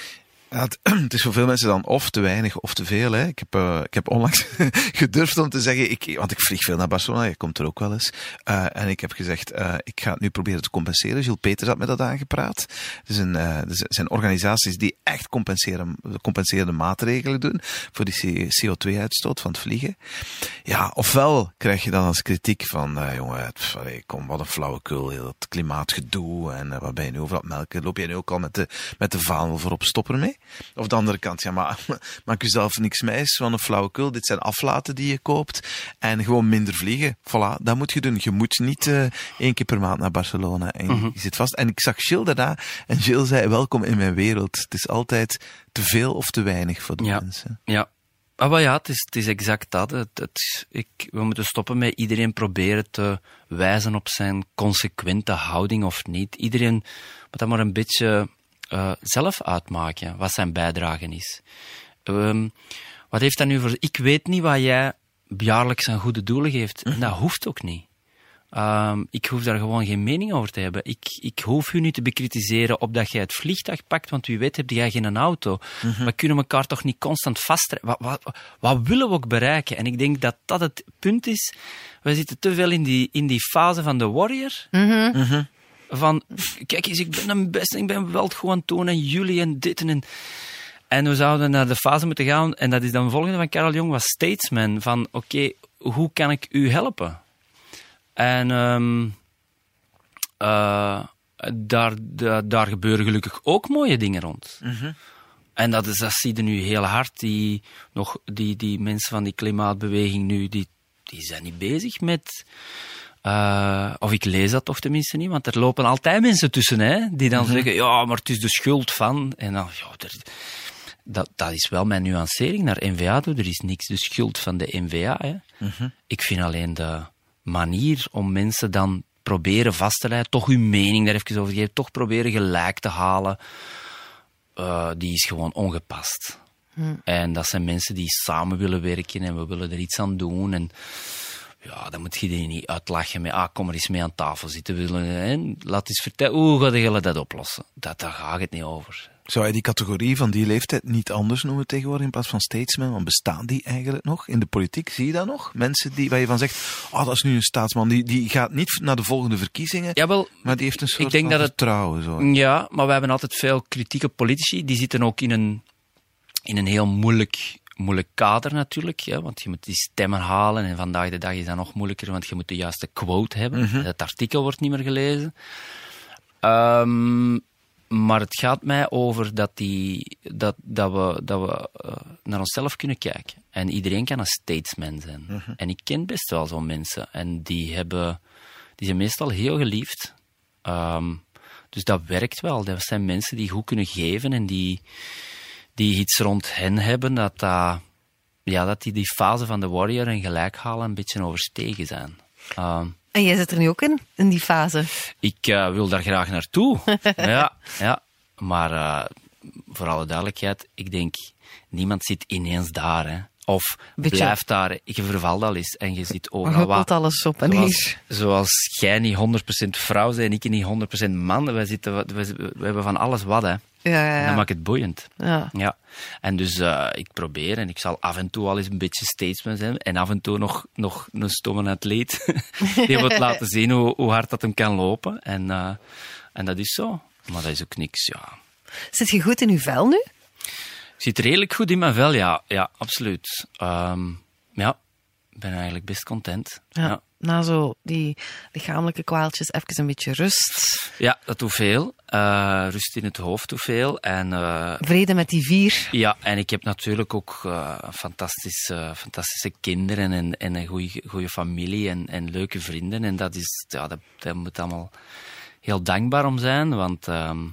Het, *clears throat* het is voor veel mensen dan of te weinig of te veel. Hè. Ik, heb, eh, ik heb onlangs *laughs* gedurfd om te zeggen, ik, want ik vlieg veel naar Barcelona, je komt er ook wel eens. Eh, en ik heb gezegd, eh, ik ga het nu proberen te compenseren. Gilles Peters had me dat aangepraat. Er zijn, eh, er zijn organisaties die echt compenseren, compenserende maatregelen doen voor die CO2-uitstoot van het vliegen. Ja, ofwel krijg je dan als kritiek van, jongen, allee, kom, wat een flauwekul, heel dat klimaatgedoe en wat ben je nu over dat melken? Loop je nu ook al met de, met de vaandel voorop stopper mee? Of de andere kant, ja, maar *laughs* maak jezelf niks meis van een flauwekul. Dit zijn aflaten die je koopt en gewoon minder vliegen. Voilà, dat moet je doen. Je moet niet eh, één keer per maand naar Barcelona en je- je zit vast. En ik zag Gilles daarna en Gilles zei, welkom in mijn wereld. Het is altijd te veel of te weinig voor de Ja. mensen. Ja. Maar wel ja, het is, het is exact dat. Het, het, ik, we moeten stoppen met iedereen proberen te wijzen op zijn consequente houding of niet. Iedereen moet dat maar een beetje eh, zelf uitmaken, wat zijn bijdrage is. Ehm, wat heeft dat nu voor... Ik weet niet wat jij jaarlijks aan goede doelen geeft. En dat hoeft ook niet. Ehm, ik hoef daar gewoon geen mening over te hebben. Ik, ik hoef u niet te bekritiseren op dat jij het vliegtuig pakt, want wie weet heb jij geen auto. We kunnen elkaar toch niet constant vastrijden. Wat, wat, wat willen we ook bereiken? En ik denk dat dat het punt is. We zitten te veel in die, in die fase van de warrior. Van, kijk eens, ik ben een beste, ik ben wel gewoon tonen en jullie en dit en... en we zouden naar de fase moeten gaan, en dat is dan de volgende van Carol Jong, was Statesman. Van, oké, hoe kan ik u helpen? En ehm, eh, daar, daar, daar gebeuren gelukkig ook mooie dingen rond. En dat, is, dat zie je nu heel hard. Die, nog, die, die mensen van die klimaatbeweging nu, die, die zijn niet bezig met... eh, of ik lees dat toch tenminste niet, want er lopen altijd mensen tussen hè, die dan zeggen, ja, maar het is de schuld van. En dan, ja, er- dat, dat is wel mijn nuancering naar NVA toe. Er is niks de schuld van de NVA. Hè. Ik vind alleen de manier om mensen dan proberen vast te leiden, toch hun mening daar even over te geven, toch proberen gelijk te halen, eh, die is gewoon ongepast. En dat zijn mensen die samen willen werken en we willen er iets aan doen. En ja, dan moet je die niet uitlachen met, ah, kom er eens mee aan tafel zitten. We willen, hè, laat eens vertellen, hoe ga je dat oplossen? Dat, daar gaat het niet over. Zou je die categorie van die leeftijd niet anders noemen tegenwoordig in plaats van statesman? Want bestaan die eigenlijk nog? In de politiek zie je dat nog? Mensen die, waar je van zegt, oh, dat is nu een staatsman. Die, die gaat niet naar de volgende verkiezingen, Jawel, maar die heeft een soort ik denk van dat het- vertrouwen. Zo. Ja, maar we hebben altijd veel kritieke politici. Die zitten ook in een, in een heel moeilijk, moeilijk kader natuurlijk. Want je moet die stemmen halen. En vandaag de dag is dat nog moeilijker, want je moet de juiste quote hebben. Het artikel wordt niet meer gelezen. Ehm, maar het gaat mij over dat, die, dat, dat we, dat we eh, naar onszelf kunnen kijken. En iedereen kan een statesman zijn. En ik ken best wel zo'n mensen. En die, hebben, die zijn meestal heel geliefd. Ehm, dus dat werkt wel. Dat zijn mensen die goed kunnen geven en die, die iets rond hen hebben dat, dat, ja, dat die die fase van de warrior en gelijk halen een beetje overstegen zijn. Ehm, En jij zit er nu ook in, in die fase. ik eh, wil daar graag naartoe. *laughs* ja, ja. Maar eh, voor alle duidelijkheid, ik denk, niemand zit ineens daar. Hè. Of Beetje- blijft daar. Je vervalt al eens en je zit overal huppelt wat. alles op en Zoals, zoals jij niet 100% vrouw bent en ik niet 100% man. Wij, zitten, wij, we hebben van alles wat. Hè. Ja, ja, dat maakt het boeiend. ja. Ja, en dus eh, ik probeer en ik zal af en toe al eens een beetje statesman zijn en af en toe nog, nog een stomme atleet *laughs* die wil laten *laughs* zien hoe, hoe hard dat hem kan lopen. En, eh, en dat is zo. Maar dat is ook niks, ja. Zit je goed in je vel nu? Ik zit redelijk goed in mijn vel, ja. Ja, absoluut. Ehm, ja, ben eigenlijk best content. Ja. Ja. Na zo die lichamelijke kwaaltjes, even een beetje rust. Ja, dat doet veel. Eh, rust in het hoofd doet veel. En eh, Vrede met die vier. Ja, en ik heb natuurlijk ook eh, fantastische, fantastische kinderen en, en een goede familie en, en leuke vrienden. En dat is, ja, dat, daar moet allemaal heel dankbaar om zijn, want ehm,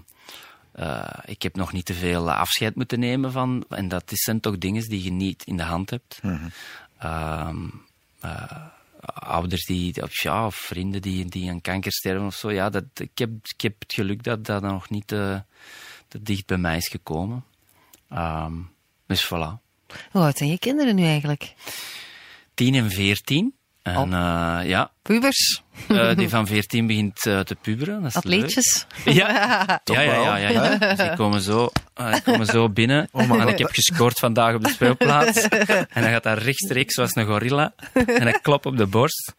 eh, ik heb nog niet te veel afscheid moeten nemen van, en dat is- zijn toch dingen die je niet in de hand hebt. Ehm, eh, ouders die, of, ja, of vrienden die, die aan kanker sterven of zo. Ja, dat, ik, heb, ik heb het geluk dat dat nog niet te, te dicht bij mij is gekomen. Ehm, dus voilà. Hoe oud zijn je kinderen nu eigenlijk? 10 en 14. En Oh. eh, ja, Pubers? Eh, die van 14 begint eh, te puberen. Dat is Atleetjes? leuk. Ja, *laughs* ja, ja, wel. ja, ja, ja. Dus die komen zo, eh, die komen zo binnen. en ik heb gescoord vandaag op de speelplaats. *laughs* en dan gaat hij rechtstreeks zoals een gorilla. En hij klopt op de borst.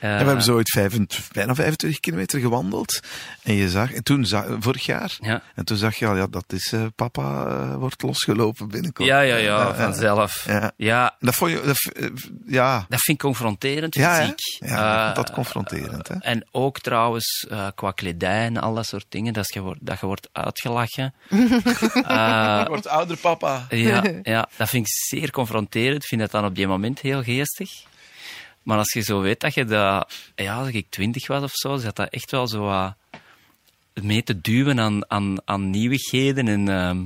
Eh, En we hebben zo ooit 25, bijna 25 kilometer gewandeld. En je zag, en toen zag, vorig jaar, Ja. en toen zag je al, ja, dat is, eh, papa eh, wordt losgelopen binnenkort. Ja, ja, ja, Ja, vanzelf. ja. Ja, Dat vond je, dat, ja. dat vind ik confronterend, Ja, hè? fysiek. Ja, Eh, dat confronterend, hè? En ook trouwens eh, qua kledij en al dat soort dingen, dat je wordt, dat je wordt uitgelachen. *laughs* Eh, wordt ouder papa. ja, *laughs* ja, dat vind ik zeer confronterend. Ik vind dat dan op die moment heel geestig. Maar als je zo weet dat je dat... Ja, als ik twintig was of zo, zat dat echt wel zo wat mee te duwen aan, aan, aan nieuwigheden en... ehm,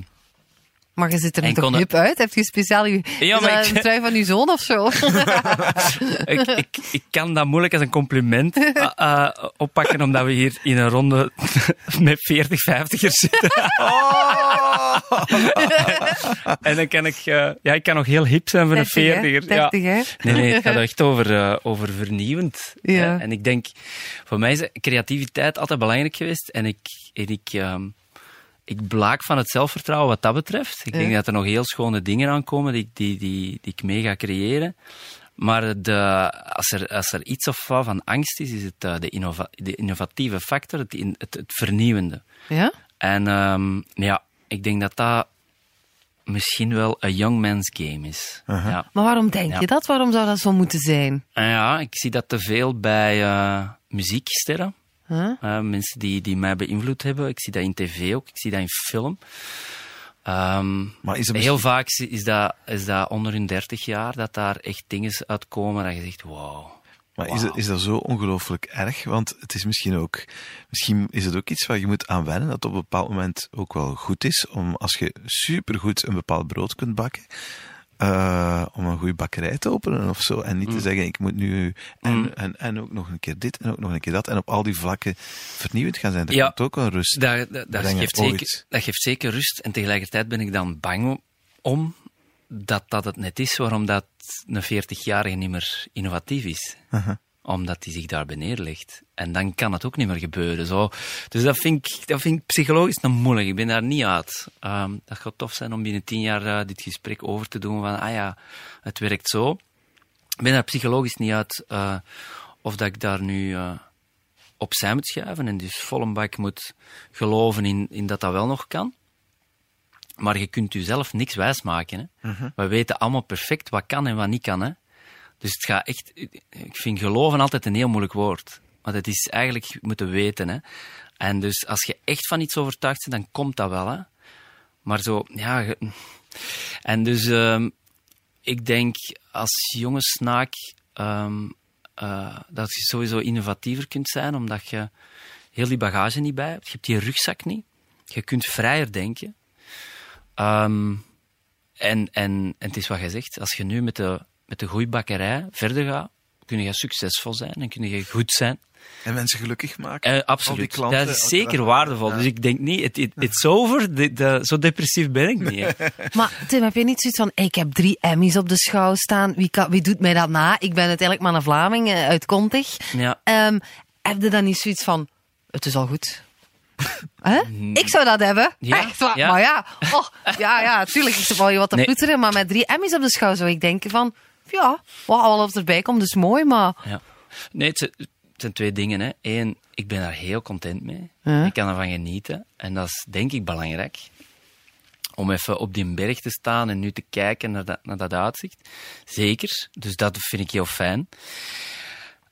Maar je zit er toch kon- hip uit? Heb je speciaal je, Ja, is maar dat ik- een trui van je zoon of zo? *laughs* ik, ik, ik kan dat moeilijk als een compliment eh, eh, oppakken, omdat we hier in een ronde *laughs* met 40, 50ers zitten. *laughs* en dan kan ik, eh, ja, ik kan nog heel hip zijn voor een 30, hè? 40er. Ja. 30, hè? Nee, nee, het gaat *laughs* echt over, eh, over vernieuwend. Ja. En ik denk, voor mij is creativiteit altijd belangrijk geweest. En ik, en ik, ehm, ik blaak van het zelfvertrouwen wat dat betreft. Ik denk Ja. dat er nog heel schone dingen aankomen die, die, die, die ik mee ga creëren. Maar de, als, er, als er iets of wat van angst is, is het eh, de, innova- de innovatieve factor, het, in- het, het vernieuwende. Ja? En ehm, ja, ik denk dat dat misschien wel een young man's game is. ja. Maar waarom denk Ja. je dat? Waarom zou dat zo moeten zijn? En ja, ik zie dat te veel bij eh, muzieksterren. Huh? Eh, mensen die, die mij beïnvloed hebben. Ik zie dat in tv ook, ik zie dat in film. Ehm, Maar is er heel vaak is- is dat, is dat onder hun 30 jaar dat daar echt dingen uitkomen dat je zegt, wow. Maar is, het, is dat zo ongelooflijk erg? Want het is misschien ook, misschien is het ook iets waar je moet aan wennen, dat op een bepaald moment ook wel goed is om, als je supergoed een bepaald brood kunt bakken, eh, om een goede bakkerij te openen of zo. En niet Mm. te zeggen, ik moet nu en, en, en ook nog een keer dit en ook nog een keer dat. En op al die vlakken vernieuwend gaan zijn. Dat Ja. komt ook wel rust. Dat, dat, dat, geeft zeker, dat geeft zeker rust. En tegelijkertijd ben ik dan bang om dat dat het net is waarom dat een 40-jarige niet meer innovatief is. Omdat hij zich daarbij neerlegt. En dan kan het ook niet meer gebeuren. Zo. Dus dat vind, ik, dat vind ik psychologisch nog moeilijk. Ik ben daar niet uit. Ehm, dat gaat tof zijn om binnen tien jaar eh, dit gesprek over te doen. Van, ah ja, het werkt zo. Ik ben daar psychologisch niet uit eh, of dat ik daar nu eh, opzij moet schuiven. En dus vol een bak moet geloven in, in dat dat wel nog kan. Maar je kunt jezelf niks wijsmaken. Hè. We weten allemaal perfect wat kan en wat niet kan. Hè. Dus het gaat echt... Ik vind geloven altijd een heel moeilijk woord. Want het is eigenlijk moeten weten. Hè. En dus als je echt van iets overtuigd bent, dan komt dat wel. Hè. Maar zo, ja... je- En dus ehm, ik denk als jonge snaak ehm, eh, dat je sowieso innovatiever kunt zijn, omdat je heel die bagage niet bij hebt. Je hebt die rugzak niet. Je kunt vrijer denken. Ehm, en, en, en het is wat je zegt, als je nu met de, met de goede bakkerij verder gaat, kun je succesvol zijn en kun je goed zijn. En mensen gelukkig maken. Eh, Al die absoluut. klanten, dat is zeker dag. waardevol. Ja. Dus ik denk niet, het, het, it's over. Dit- dat- zo depressief ben ik niet. *laughs* Maar Tim, heb je niet zoiets van, hey, ik heb drie Emmys op de schouw staan. Wie, kan, wie doet mij dat na? Ik ben uiteindelijk maar een Vlaming eh, uit Contig. Ja. Ehm, heb je dan niet zoiets van, het is al goed? Hè? Ik zou dat hebben. Ja, Echt waar. ja. Maar ja, oh, ja, ja, tuurlijk. Ik wou je wat te Nee. ploeteren, maar met drie Emmys op de schouw zou ik denken van, ja, wat alles erbij komt, is mooi, maar... Ja. Nee, het zijn, het zijn twee dingen. Hè. Eén, ik ben daar heel content mee. Ja. Ik kan ervan genieten. En dat is denk ik belangrijk. Om even op die berg te staan en nu te kijken naar dat, naar dat uitzicht. Zeker. Dus dat vind ik heel fijn.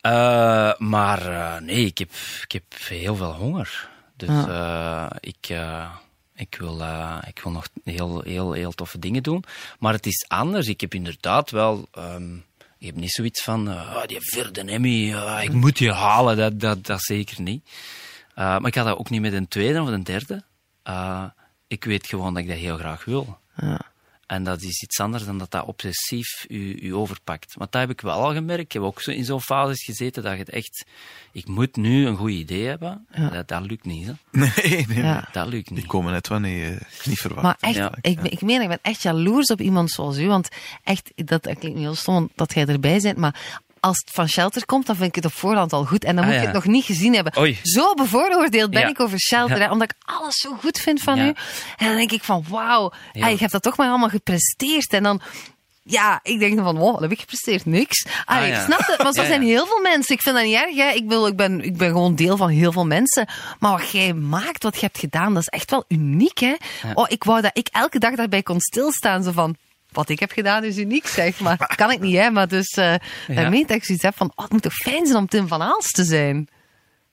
Eh, maar eh, nee, ik heb, ik heb heel veel honger. Dus eh, ik, eh, ik, wil, eh, ik wil nog heel, heel, heel toffe dingen doen. Maar het is anders. Ik heb inderdaad wel... ehm, ik heb niet zoiets van, ah, die vierde Emmy, ik moet die halen. Dat, dat, dat zeker niet. Maar ik had dat ook niet met een tweede of een derde. Ik weet gewoon dat ik dat heel graag wil. En dat is iets anders dan dat dat obsessief u, u overpakt. Maar dat heb ik wel al gemerkt. Ik heb ook zo in zo'n fases gezeten dat je het echt... Ik moet nu een goed idee hebben. Dat, dat lukt niet. Hè. *laughs* Nee, nee, nee. Ja. Dat lukt Die niet. komen net wanneer je niet verwacht. Maar echt, Ja. ik, ik meen, ik ben echt jaloers op iemand zoals u. Want echt, dat, dat klinkt nu heel stom dat jij erbij bent, maar als het van Shelter komt, dan vind ik het op voorhand al goed. En dan Ah, moet je ja. het nog niet gezien hebben. Oei. Zo bevooroordeeld ben Ja. ik over Shelter, hè, omdat ik alles zo goed vind van u. En dan denk ik van, wauw, je hebt dat toch maar allemaal gepresteerd. En dan... Ja, ik denk dan van, wow, wat heb ik gepresteerd? Niks. Ah, Ah, ik ja. snap het, maar zo Ja, zijn ja. heel veel mensen. Ik vind dat niet erg, hè. Ik, wil, ik, ben, ik ben gewoon deel van heel veel mensen. Maar wat jij maakt, wat je hebt gedaan, dat is echt wel uniek, hè. Oh, ik wou dat ik elke dag daarbij kon stilstaan. Zo van, wat ik heb gedaan is uniek, zeg. Maar *laughs* kan ik niet, hè. Maar dus, eh daarmee dat ik zoiets heb van, oh, het moet toch fijn zijn om Tim van Aalst te zijn.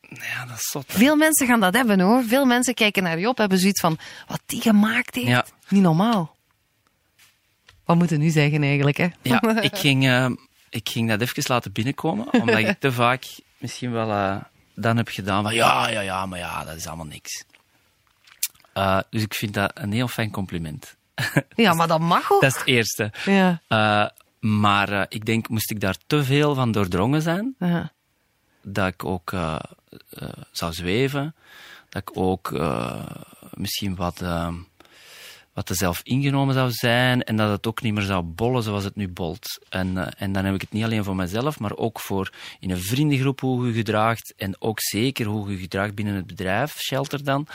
Ja, dat is zot. Veel mensen gaan dat hebben, hoor. Veel mensen kijken naar Job, hebben zoiets van, wat die gemaakt heeft. Ja. Niet normaal. Wat moeten we nu zeggen eigenlijk, hè? Ja, *laughs* ik ging, eh, ik ging dat even laten binnenkomen, omdat ik te vaak misschien wel eh, dan heb gedaan van ja, ja, ja, maar ja, dat is allemaal niks. Dus ik vind dat een heel fijn compliment. Ja, maar dat mag ook. Dat is het eerste. Ja. Eh, maar eh, ik denk, moest ik daar te veel van doordrongen zijn, dat ik ook eh, zou zweven, dat ik ook misschien wat, wat te zelf ingenomen zou zijn en dat het ook niet meer zou bollen zoals het nu bolt. En, en dan heb ik het niet alleen voor mezelf, maar ook voor in een vriendengroep hoe je gedraagt en ook zeker hoe je gedraagt binnen het bedrijf, Shelter dan.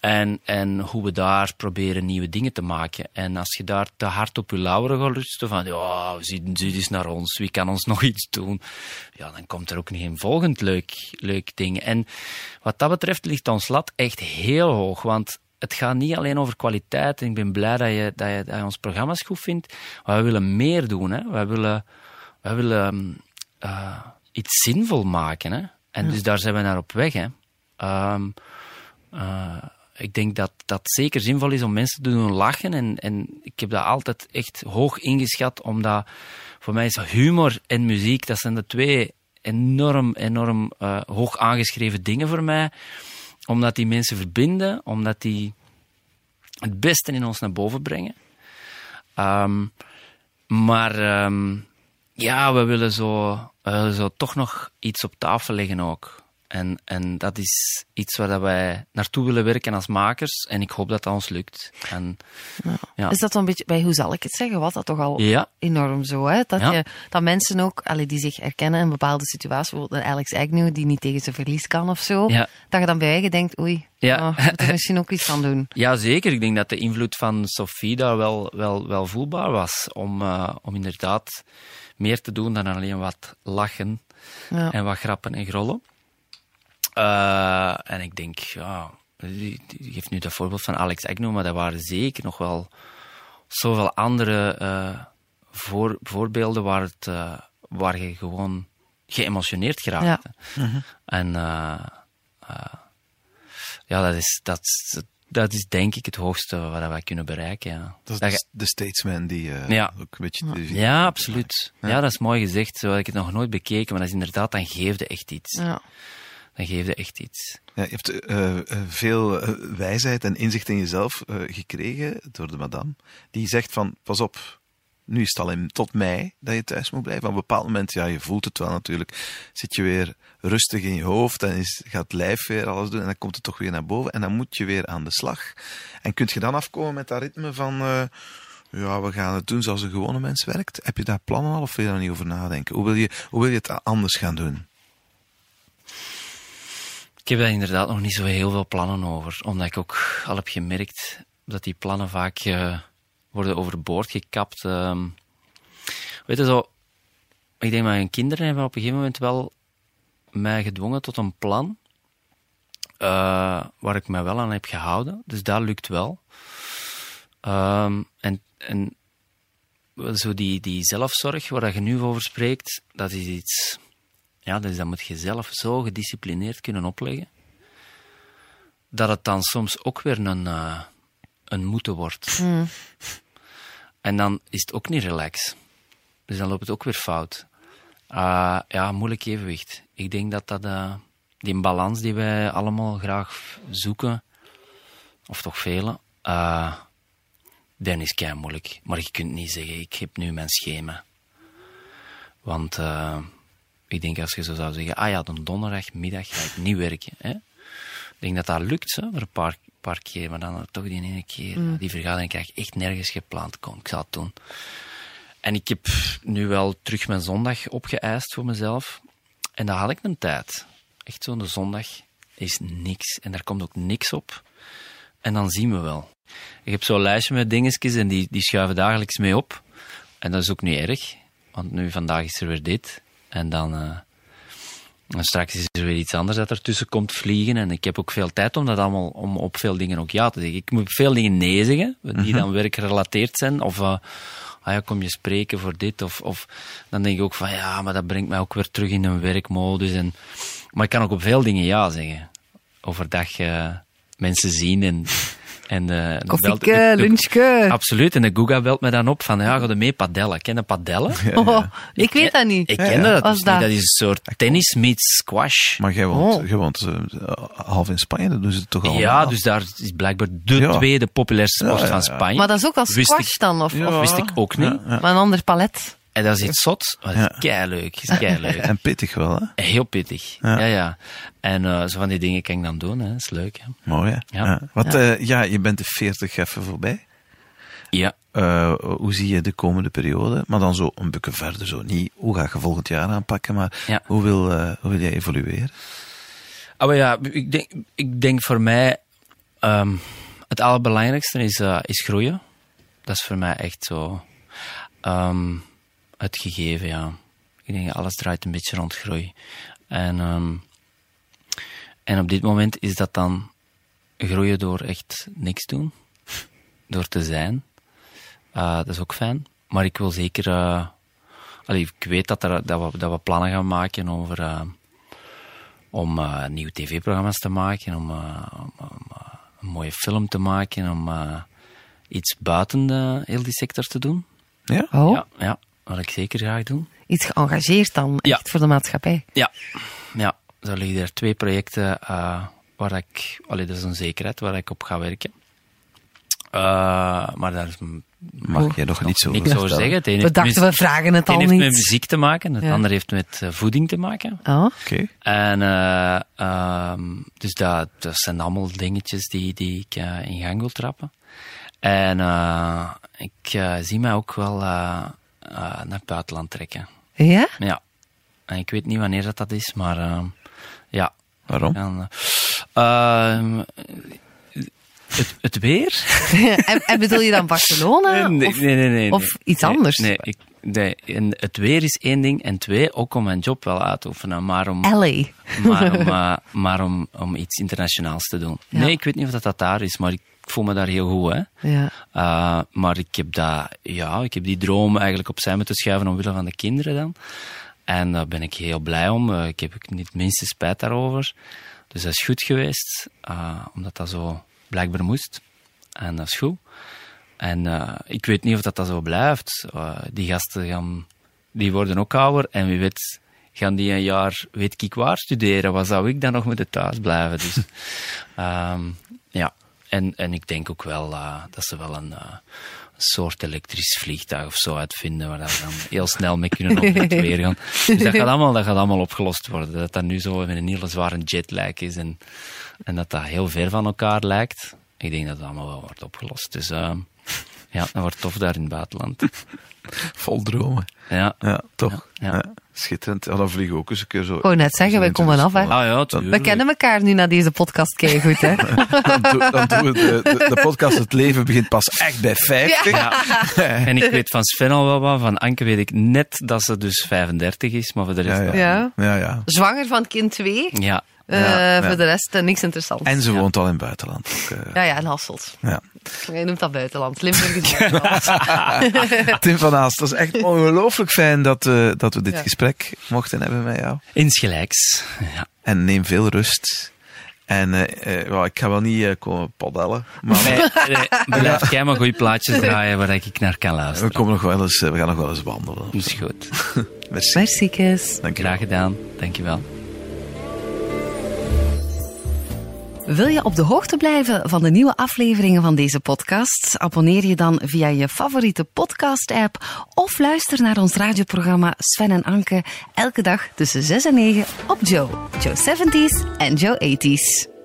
En, en hoe we daar proberen nieuwe dingen te maken. En als je daar te hard op je lauweren gaat rusten, van ja, zie, zie eens naar ons, wie kan ons *laughs* nog iets doen? Ja, dan komt er ook niet een volgend leuk, leuk ding. En wat dat betreft ligt ons lat echt heel hoog, want het gaat niet alleen over kwaliteit. En ik ben blij dat je, dat je, dat je ons programma's goed vindt. Maar we willen meer doen. Hè. Wij willen, wij willen uh, iets zinvol maken. Hè. En dus daar zijn we naar op weg. Hè. Um, uh, ik denk dat dat zeker zinvol is om mensen te doen lachen. En, en ik heb dat altijd echt hoog ingeschat, omdat voor mij is humor en muziek, dat zijn de twee enorm, enorm uh, hoog aangeschreven dingen voor mij. Omdat die mensen verbinden, omdat die het beste in ons naar boven brengen. Um, maar um, ja, we willen zo, we willen zo toch nog iets op tafel leggen ook. En, en dat is iets waar wij naartoe willen werken als makers. En ik hoop dat dat ons lukt. En, ja. Ja. Is dat dan een beetje, bij hoe zal ik het zeggen, was dat toch al ja. enorm zo, hè? Dat, je, dat mensen ook, allee, die zich herkennen in bepaalde situaties, bijvoorbeeld een Alex Agnew die niet tegen zijn verlies kan of zo, dat je dan bij eigen denkt, oei, ja. Oh, moet er misschien ook iets aan doen. *laughs* Ja, zeker. Ik denk dat de invloed van Sophie daar wel, wel, wel voelbaar was. Om, uh, om inderdaad meer te doen dan alleen wat lachen en wat grappen en grollen. Uh, en ik denk, ja, die, die geeft nu dat voorbeeld van Alex Agnew, maar er waren zeker nog wel zoveel andere uh, voor, voorbeelden waar, het, uh, waar je gewoon geëmotioneerd geraakt. Ja. En ja, dat is, dat, dat is denk ik het hoogste wat wij kunnen bereiken. Ja. Dat is de, de statesman die ja. ook een beetje... Ja, absoluut. Ja. ja. dat is mooi gezegd. Zo had ik het nog nooit bekeken, maar dat is inderdaad, dan geeft echt iets. Ja dan geeft het echt iets. Ja, je hebt uh, veel uh, wijsheid en inzicht in jezelf gekregen door de madame. Die zegt van, pas op, nu is het al in, tot mei dat je thuis moet blijven. Op een bepaald moment, ja, je voelt het wel natuurlijk, zit je weer rustig in je hoofd en is, gaat lijf weer alles doen en dan komt het toch weer naar boven en dan moet je weer aan de slag. En kunt je dan afkomen met dat ritme van, ja, we gaan het doen zoals een gewone mens werkt? Heb je daar plannen al of wil je daar niet over nadenken? Hoe wil je, hoe wil je het anders gaan doen? Ik heb daar inderdaad nog niet zo heel veel plannen over. Omdat ik ook al heb gemerkt dat die plannen vaak uh, worden overboord gekapt. Uh, weet je zo, ik denk dat mijn kinderen hebben op een gegeven moment wel mij gedwongen tot een plan. Uh, waar ik mij wel aan heb gehouden. Dus dat lukt wel. Um, en, en zo die, die zelfzorg waar je nu over spreekt, dat is iets ja, dus dat moet je zelf zo gedisciplineerd kunnen opleggen, dat het dan soms ook weer een, uh, een moeten wordt. Hmm. En dan is het ook niet relax. Dus dan loopt het ook weer fout. Uh, ja, moeilijk evenwicht. Ik denk dat dat uh, die balans die wij allemaal graag zoeken, of toch velen, uh, dan is kei moeilijk. Maar je kunt niet zeggen, ik heb nu mijn schema. Want ik denk als je zo zou zeggen, ah ja, dan donderdagmiddag ga ik niet werken. Hè? Ik denk dat dat lukt, hè, voor een paar, paar keer, maar dan toch die ene keer, mm. die vergadering krijg ik echt nergens gepland. Kom, ik zal het doen. En ik heb nu wel terug mijn zondag opgeëist voor mezelf. En daar had ik een tijd. Echt zo'n zondag is niks. En daar komt ook niks op. En dan zien we wel. Ik heb zo'n lijstje met dingetjes en die, die schuiven dagelijks mee op. En dat is ook niet erg. Want nu vandaag is er weer dit. En dan, uh, straks is er weer iets anders dat ertussen komt vliegen. En ik heb ook veel tijd om dat allemaal, om op veel dingen ook ja te zeggen. Ik moet veel dingen nee zeggen, die mhm. dan werkgerelateerd zijn. Of, uh, ah ja, kom je spreken voor dit? Of, of dan denk ik ook van, ja, maar dat brengt mij ook weer terug in een werkmodus. En, maar ik kan ook op veel dingen ja zeggen. Overdag uh, mensen zien en en, uh, Koffieke, lunchke. Absoluut. En de Guga belt me dan op van, ja, ga je mee padellen? Ken je padellen? Oh, ik, weet dat niet. Ik ken dat, dus dat? dat is een soort tennis meets squash. Maar jij woont, oh. jij woont uh, half in Spanje, dat doen ze het toch al? Ja, dus daar is blijkbaar de tweede populairste sport van Spanje. Maar dat is ook al squash dan? Of, of wist ik ook niet. Maar een ander palet. En dat is iets zot. Dat is ja. leuk. leuk. En pittig wel, hè? Heel pittig. Ja, ja. En uh, zo van die dingen kan ik dan doen, hè. Dat is leuk, hè. Mooi, hè? Ja. Wat, uh, ja, je bent de 40 even voorbij. Ja. Uh, hoe zie je de komende periode? Maar dan zo een beetje verder, zo niet hoe ga je volgend jaar aanpakken, maar ja. hoe, wil, hoe wil jij evolueren? Oh ja, ik denk, ik denk voor mij um, het allerbelangrijkste is, is groeien. Dat is voor mij echt zo. Um, het gegeven, ja. Ik denk alles draait een beetje rond groei. En, um, en op dit moment is dat dan groeien door echt niks doen. Door te zijn. Uh, dat is ook fijn. Maar ik wil zeker... Uh, allee, ik weet dat, er, dat, we, dat we plannen gaan maken over... Uh, om nieuwe tv-programma's te maken, om, om, om een mooie film te maken, om iets buiten de, heel die sector te doen. Ja? Oh. Ja, ja, wat ik zeker graag doen. Iets geëngageerd dan, echt Ja. voor de maatschappij. Ja, ja. Er liggen er twee projecten uh, waar ik, allee, dat is een zekerheid, waar ik op ga werken. Uh, maar daar is Mag je nog niet zo niks over zeggen. Het We heeft, dachten, we vragen het het een al heeft met niet. muziek te maken, het Ja. andere heeft met eh, voeding te maken. Oh, Oké. En eh, ehm, dus dat, dat zijn allemaal dingetjes die, die ik eh, in gang wil trappen. En eh, ik eh, zie mij ook wel eh, eh, naar het buitenland trekken. ja? Ja. En ik weet niet wanneer dat, dat is, maar ehm, ja. Waarom? En, eh, ehm, het, het weer? *laughs* en, en bedoel je dan Barcelona? nee, of, nee, nee, nee, of iets Nee, anders? Nee, ik, nee, en het weer is één ding. En twee, ook om mijn job wel uit te oefenen. Maar om, LA. maar om, eh, maar om, om iets internationaals te doen. Ja. Nee, ik weet niet of dat, dat daar is, maar ik voel me daar heel goed. Hè. Ja. Uh, maar ik heb, dat, ja, ik heb die droom eigenlijk opzij moeten schuiven omwille van de kinderen dan. En daar ben ik heel blij om. Uh, ik heb niet het minste spijt daarover. Dus dat is goed geweest, uh, omdat dat zo blijkbaar moest. En dat is goed. En ik weet niet of dat, dat zo blijft. Die gasten gaan, die worden ook ouder. En wie weet gaan die een jaar, weet ik waar, studeren. Wat zou ik dan nog moeten thuis blijven? Dus, um, *laughs* ja. En, en ik denk ook wel uh, dat ze wel een, uh, een soort elektrisch vliegtuig of zo uitvinden, waar we dan heel snel mee kunnen op *laughs* het weer gaan. Dus dat gaat, allemaal, dat gaat allemaal opgelost worden. Dat dat nu zo met een hele zware jetlag is en, en dat dat heel ver van elkaar lijkt. Ik denk dat het allemaal wel wordt opgelost. Dus uh, ja, dat wordt tof daar in het buitenland. *laughs* Vol dromen. Ja. Ja, toch? Ja. Ja. Schitterend. Ja, dan vliegen we ook eens een keer zo. Ik wou net zeggen, wij komen af, hè. Ah ja, We kennen elkaar nu na deze podcast goed, hè? *laughs* dan, doen, dan doen we de, de, de, podcast Het Leven begint pas echt bij 50. Ja. *laughs* en ik weet van Sven al wel wat, van Anke weet ik net dat ze dus 35 is, maar voor de rest... Ja, ja. Ja. ja, ja. Zwanger van kind 2. Ja. Uh, Ja, voor ja. de rest uh, niks interessants. En ze woont al in het buitenland. Ook, uh, Ja, ja, in Hasselt. ja. Je noemt dat buitenland. Limburg is buitenland. *laughs* Tim van Aast, het was echt ongelooflijk fijn dat, uh, dat we dit Ja. gesprek mochten hebben met jou. Insgelijks. Ja. En neem veel rust. En uh, uh, well, ik ga wel niet uh, komen padellen. Maar Nee, nee, blijf jij maar goede plaatjes draaien waar ik naar kan we, luisteren. komen nog wel eens, we gaan nog wel eens wandelen. Dat is goed. *laughs* Merci. Dank je Graag gedaan. Dankjewel. Wil je op de hoogte blijven van de nieuwe afleveringen van deze podcast? Abonneer je dan via je favoriete podcast-app of luister naar ons radioprogramma Sven en Anke elke dag tussen 6 en 9 op Joe. Joe 70s en Joe 80s.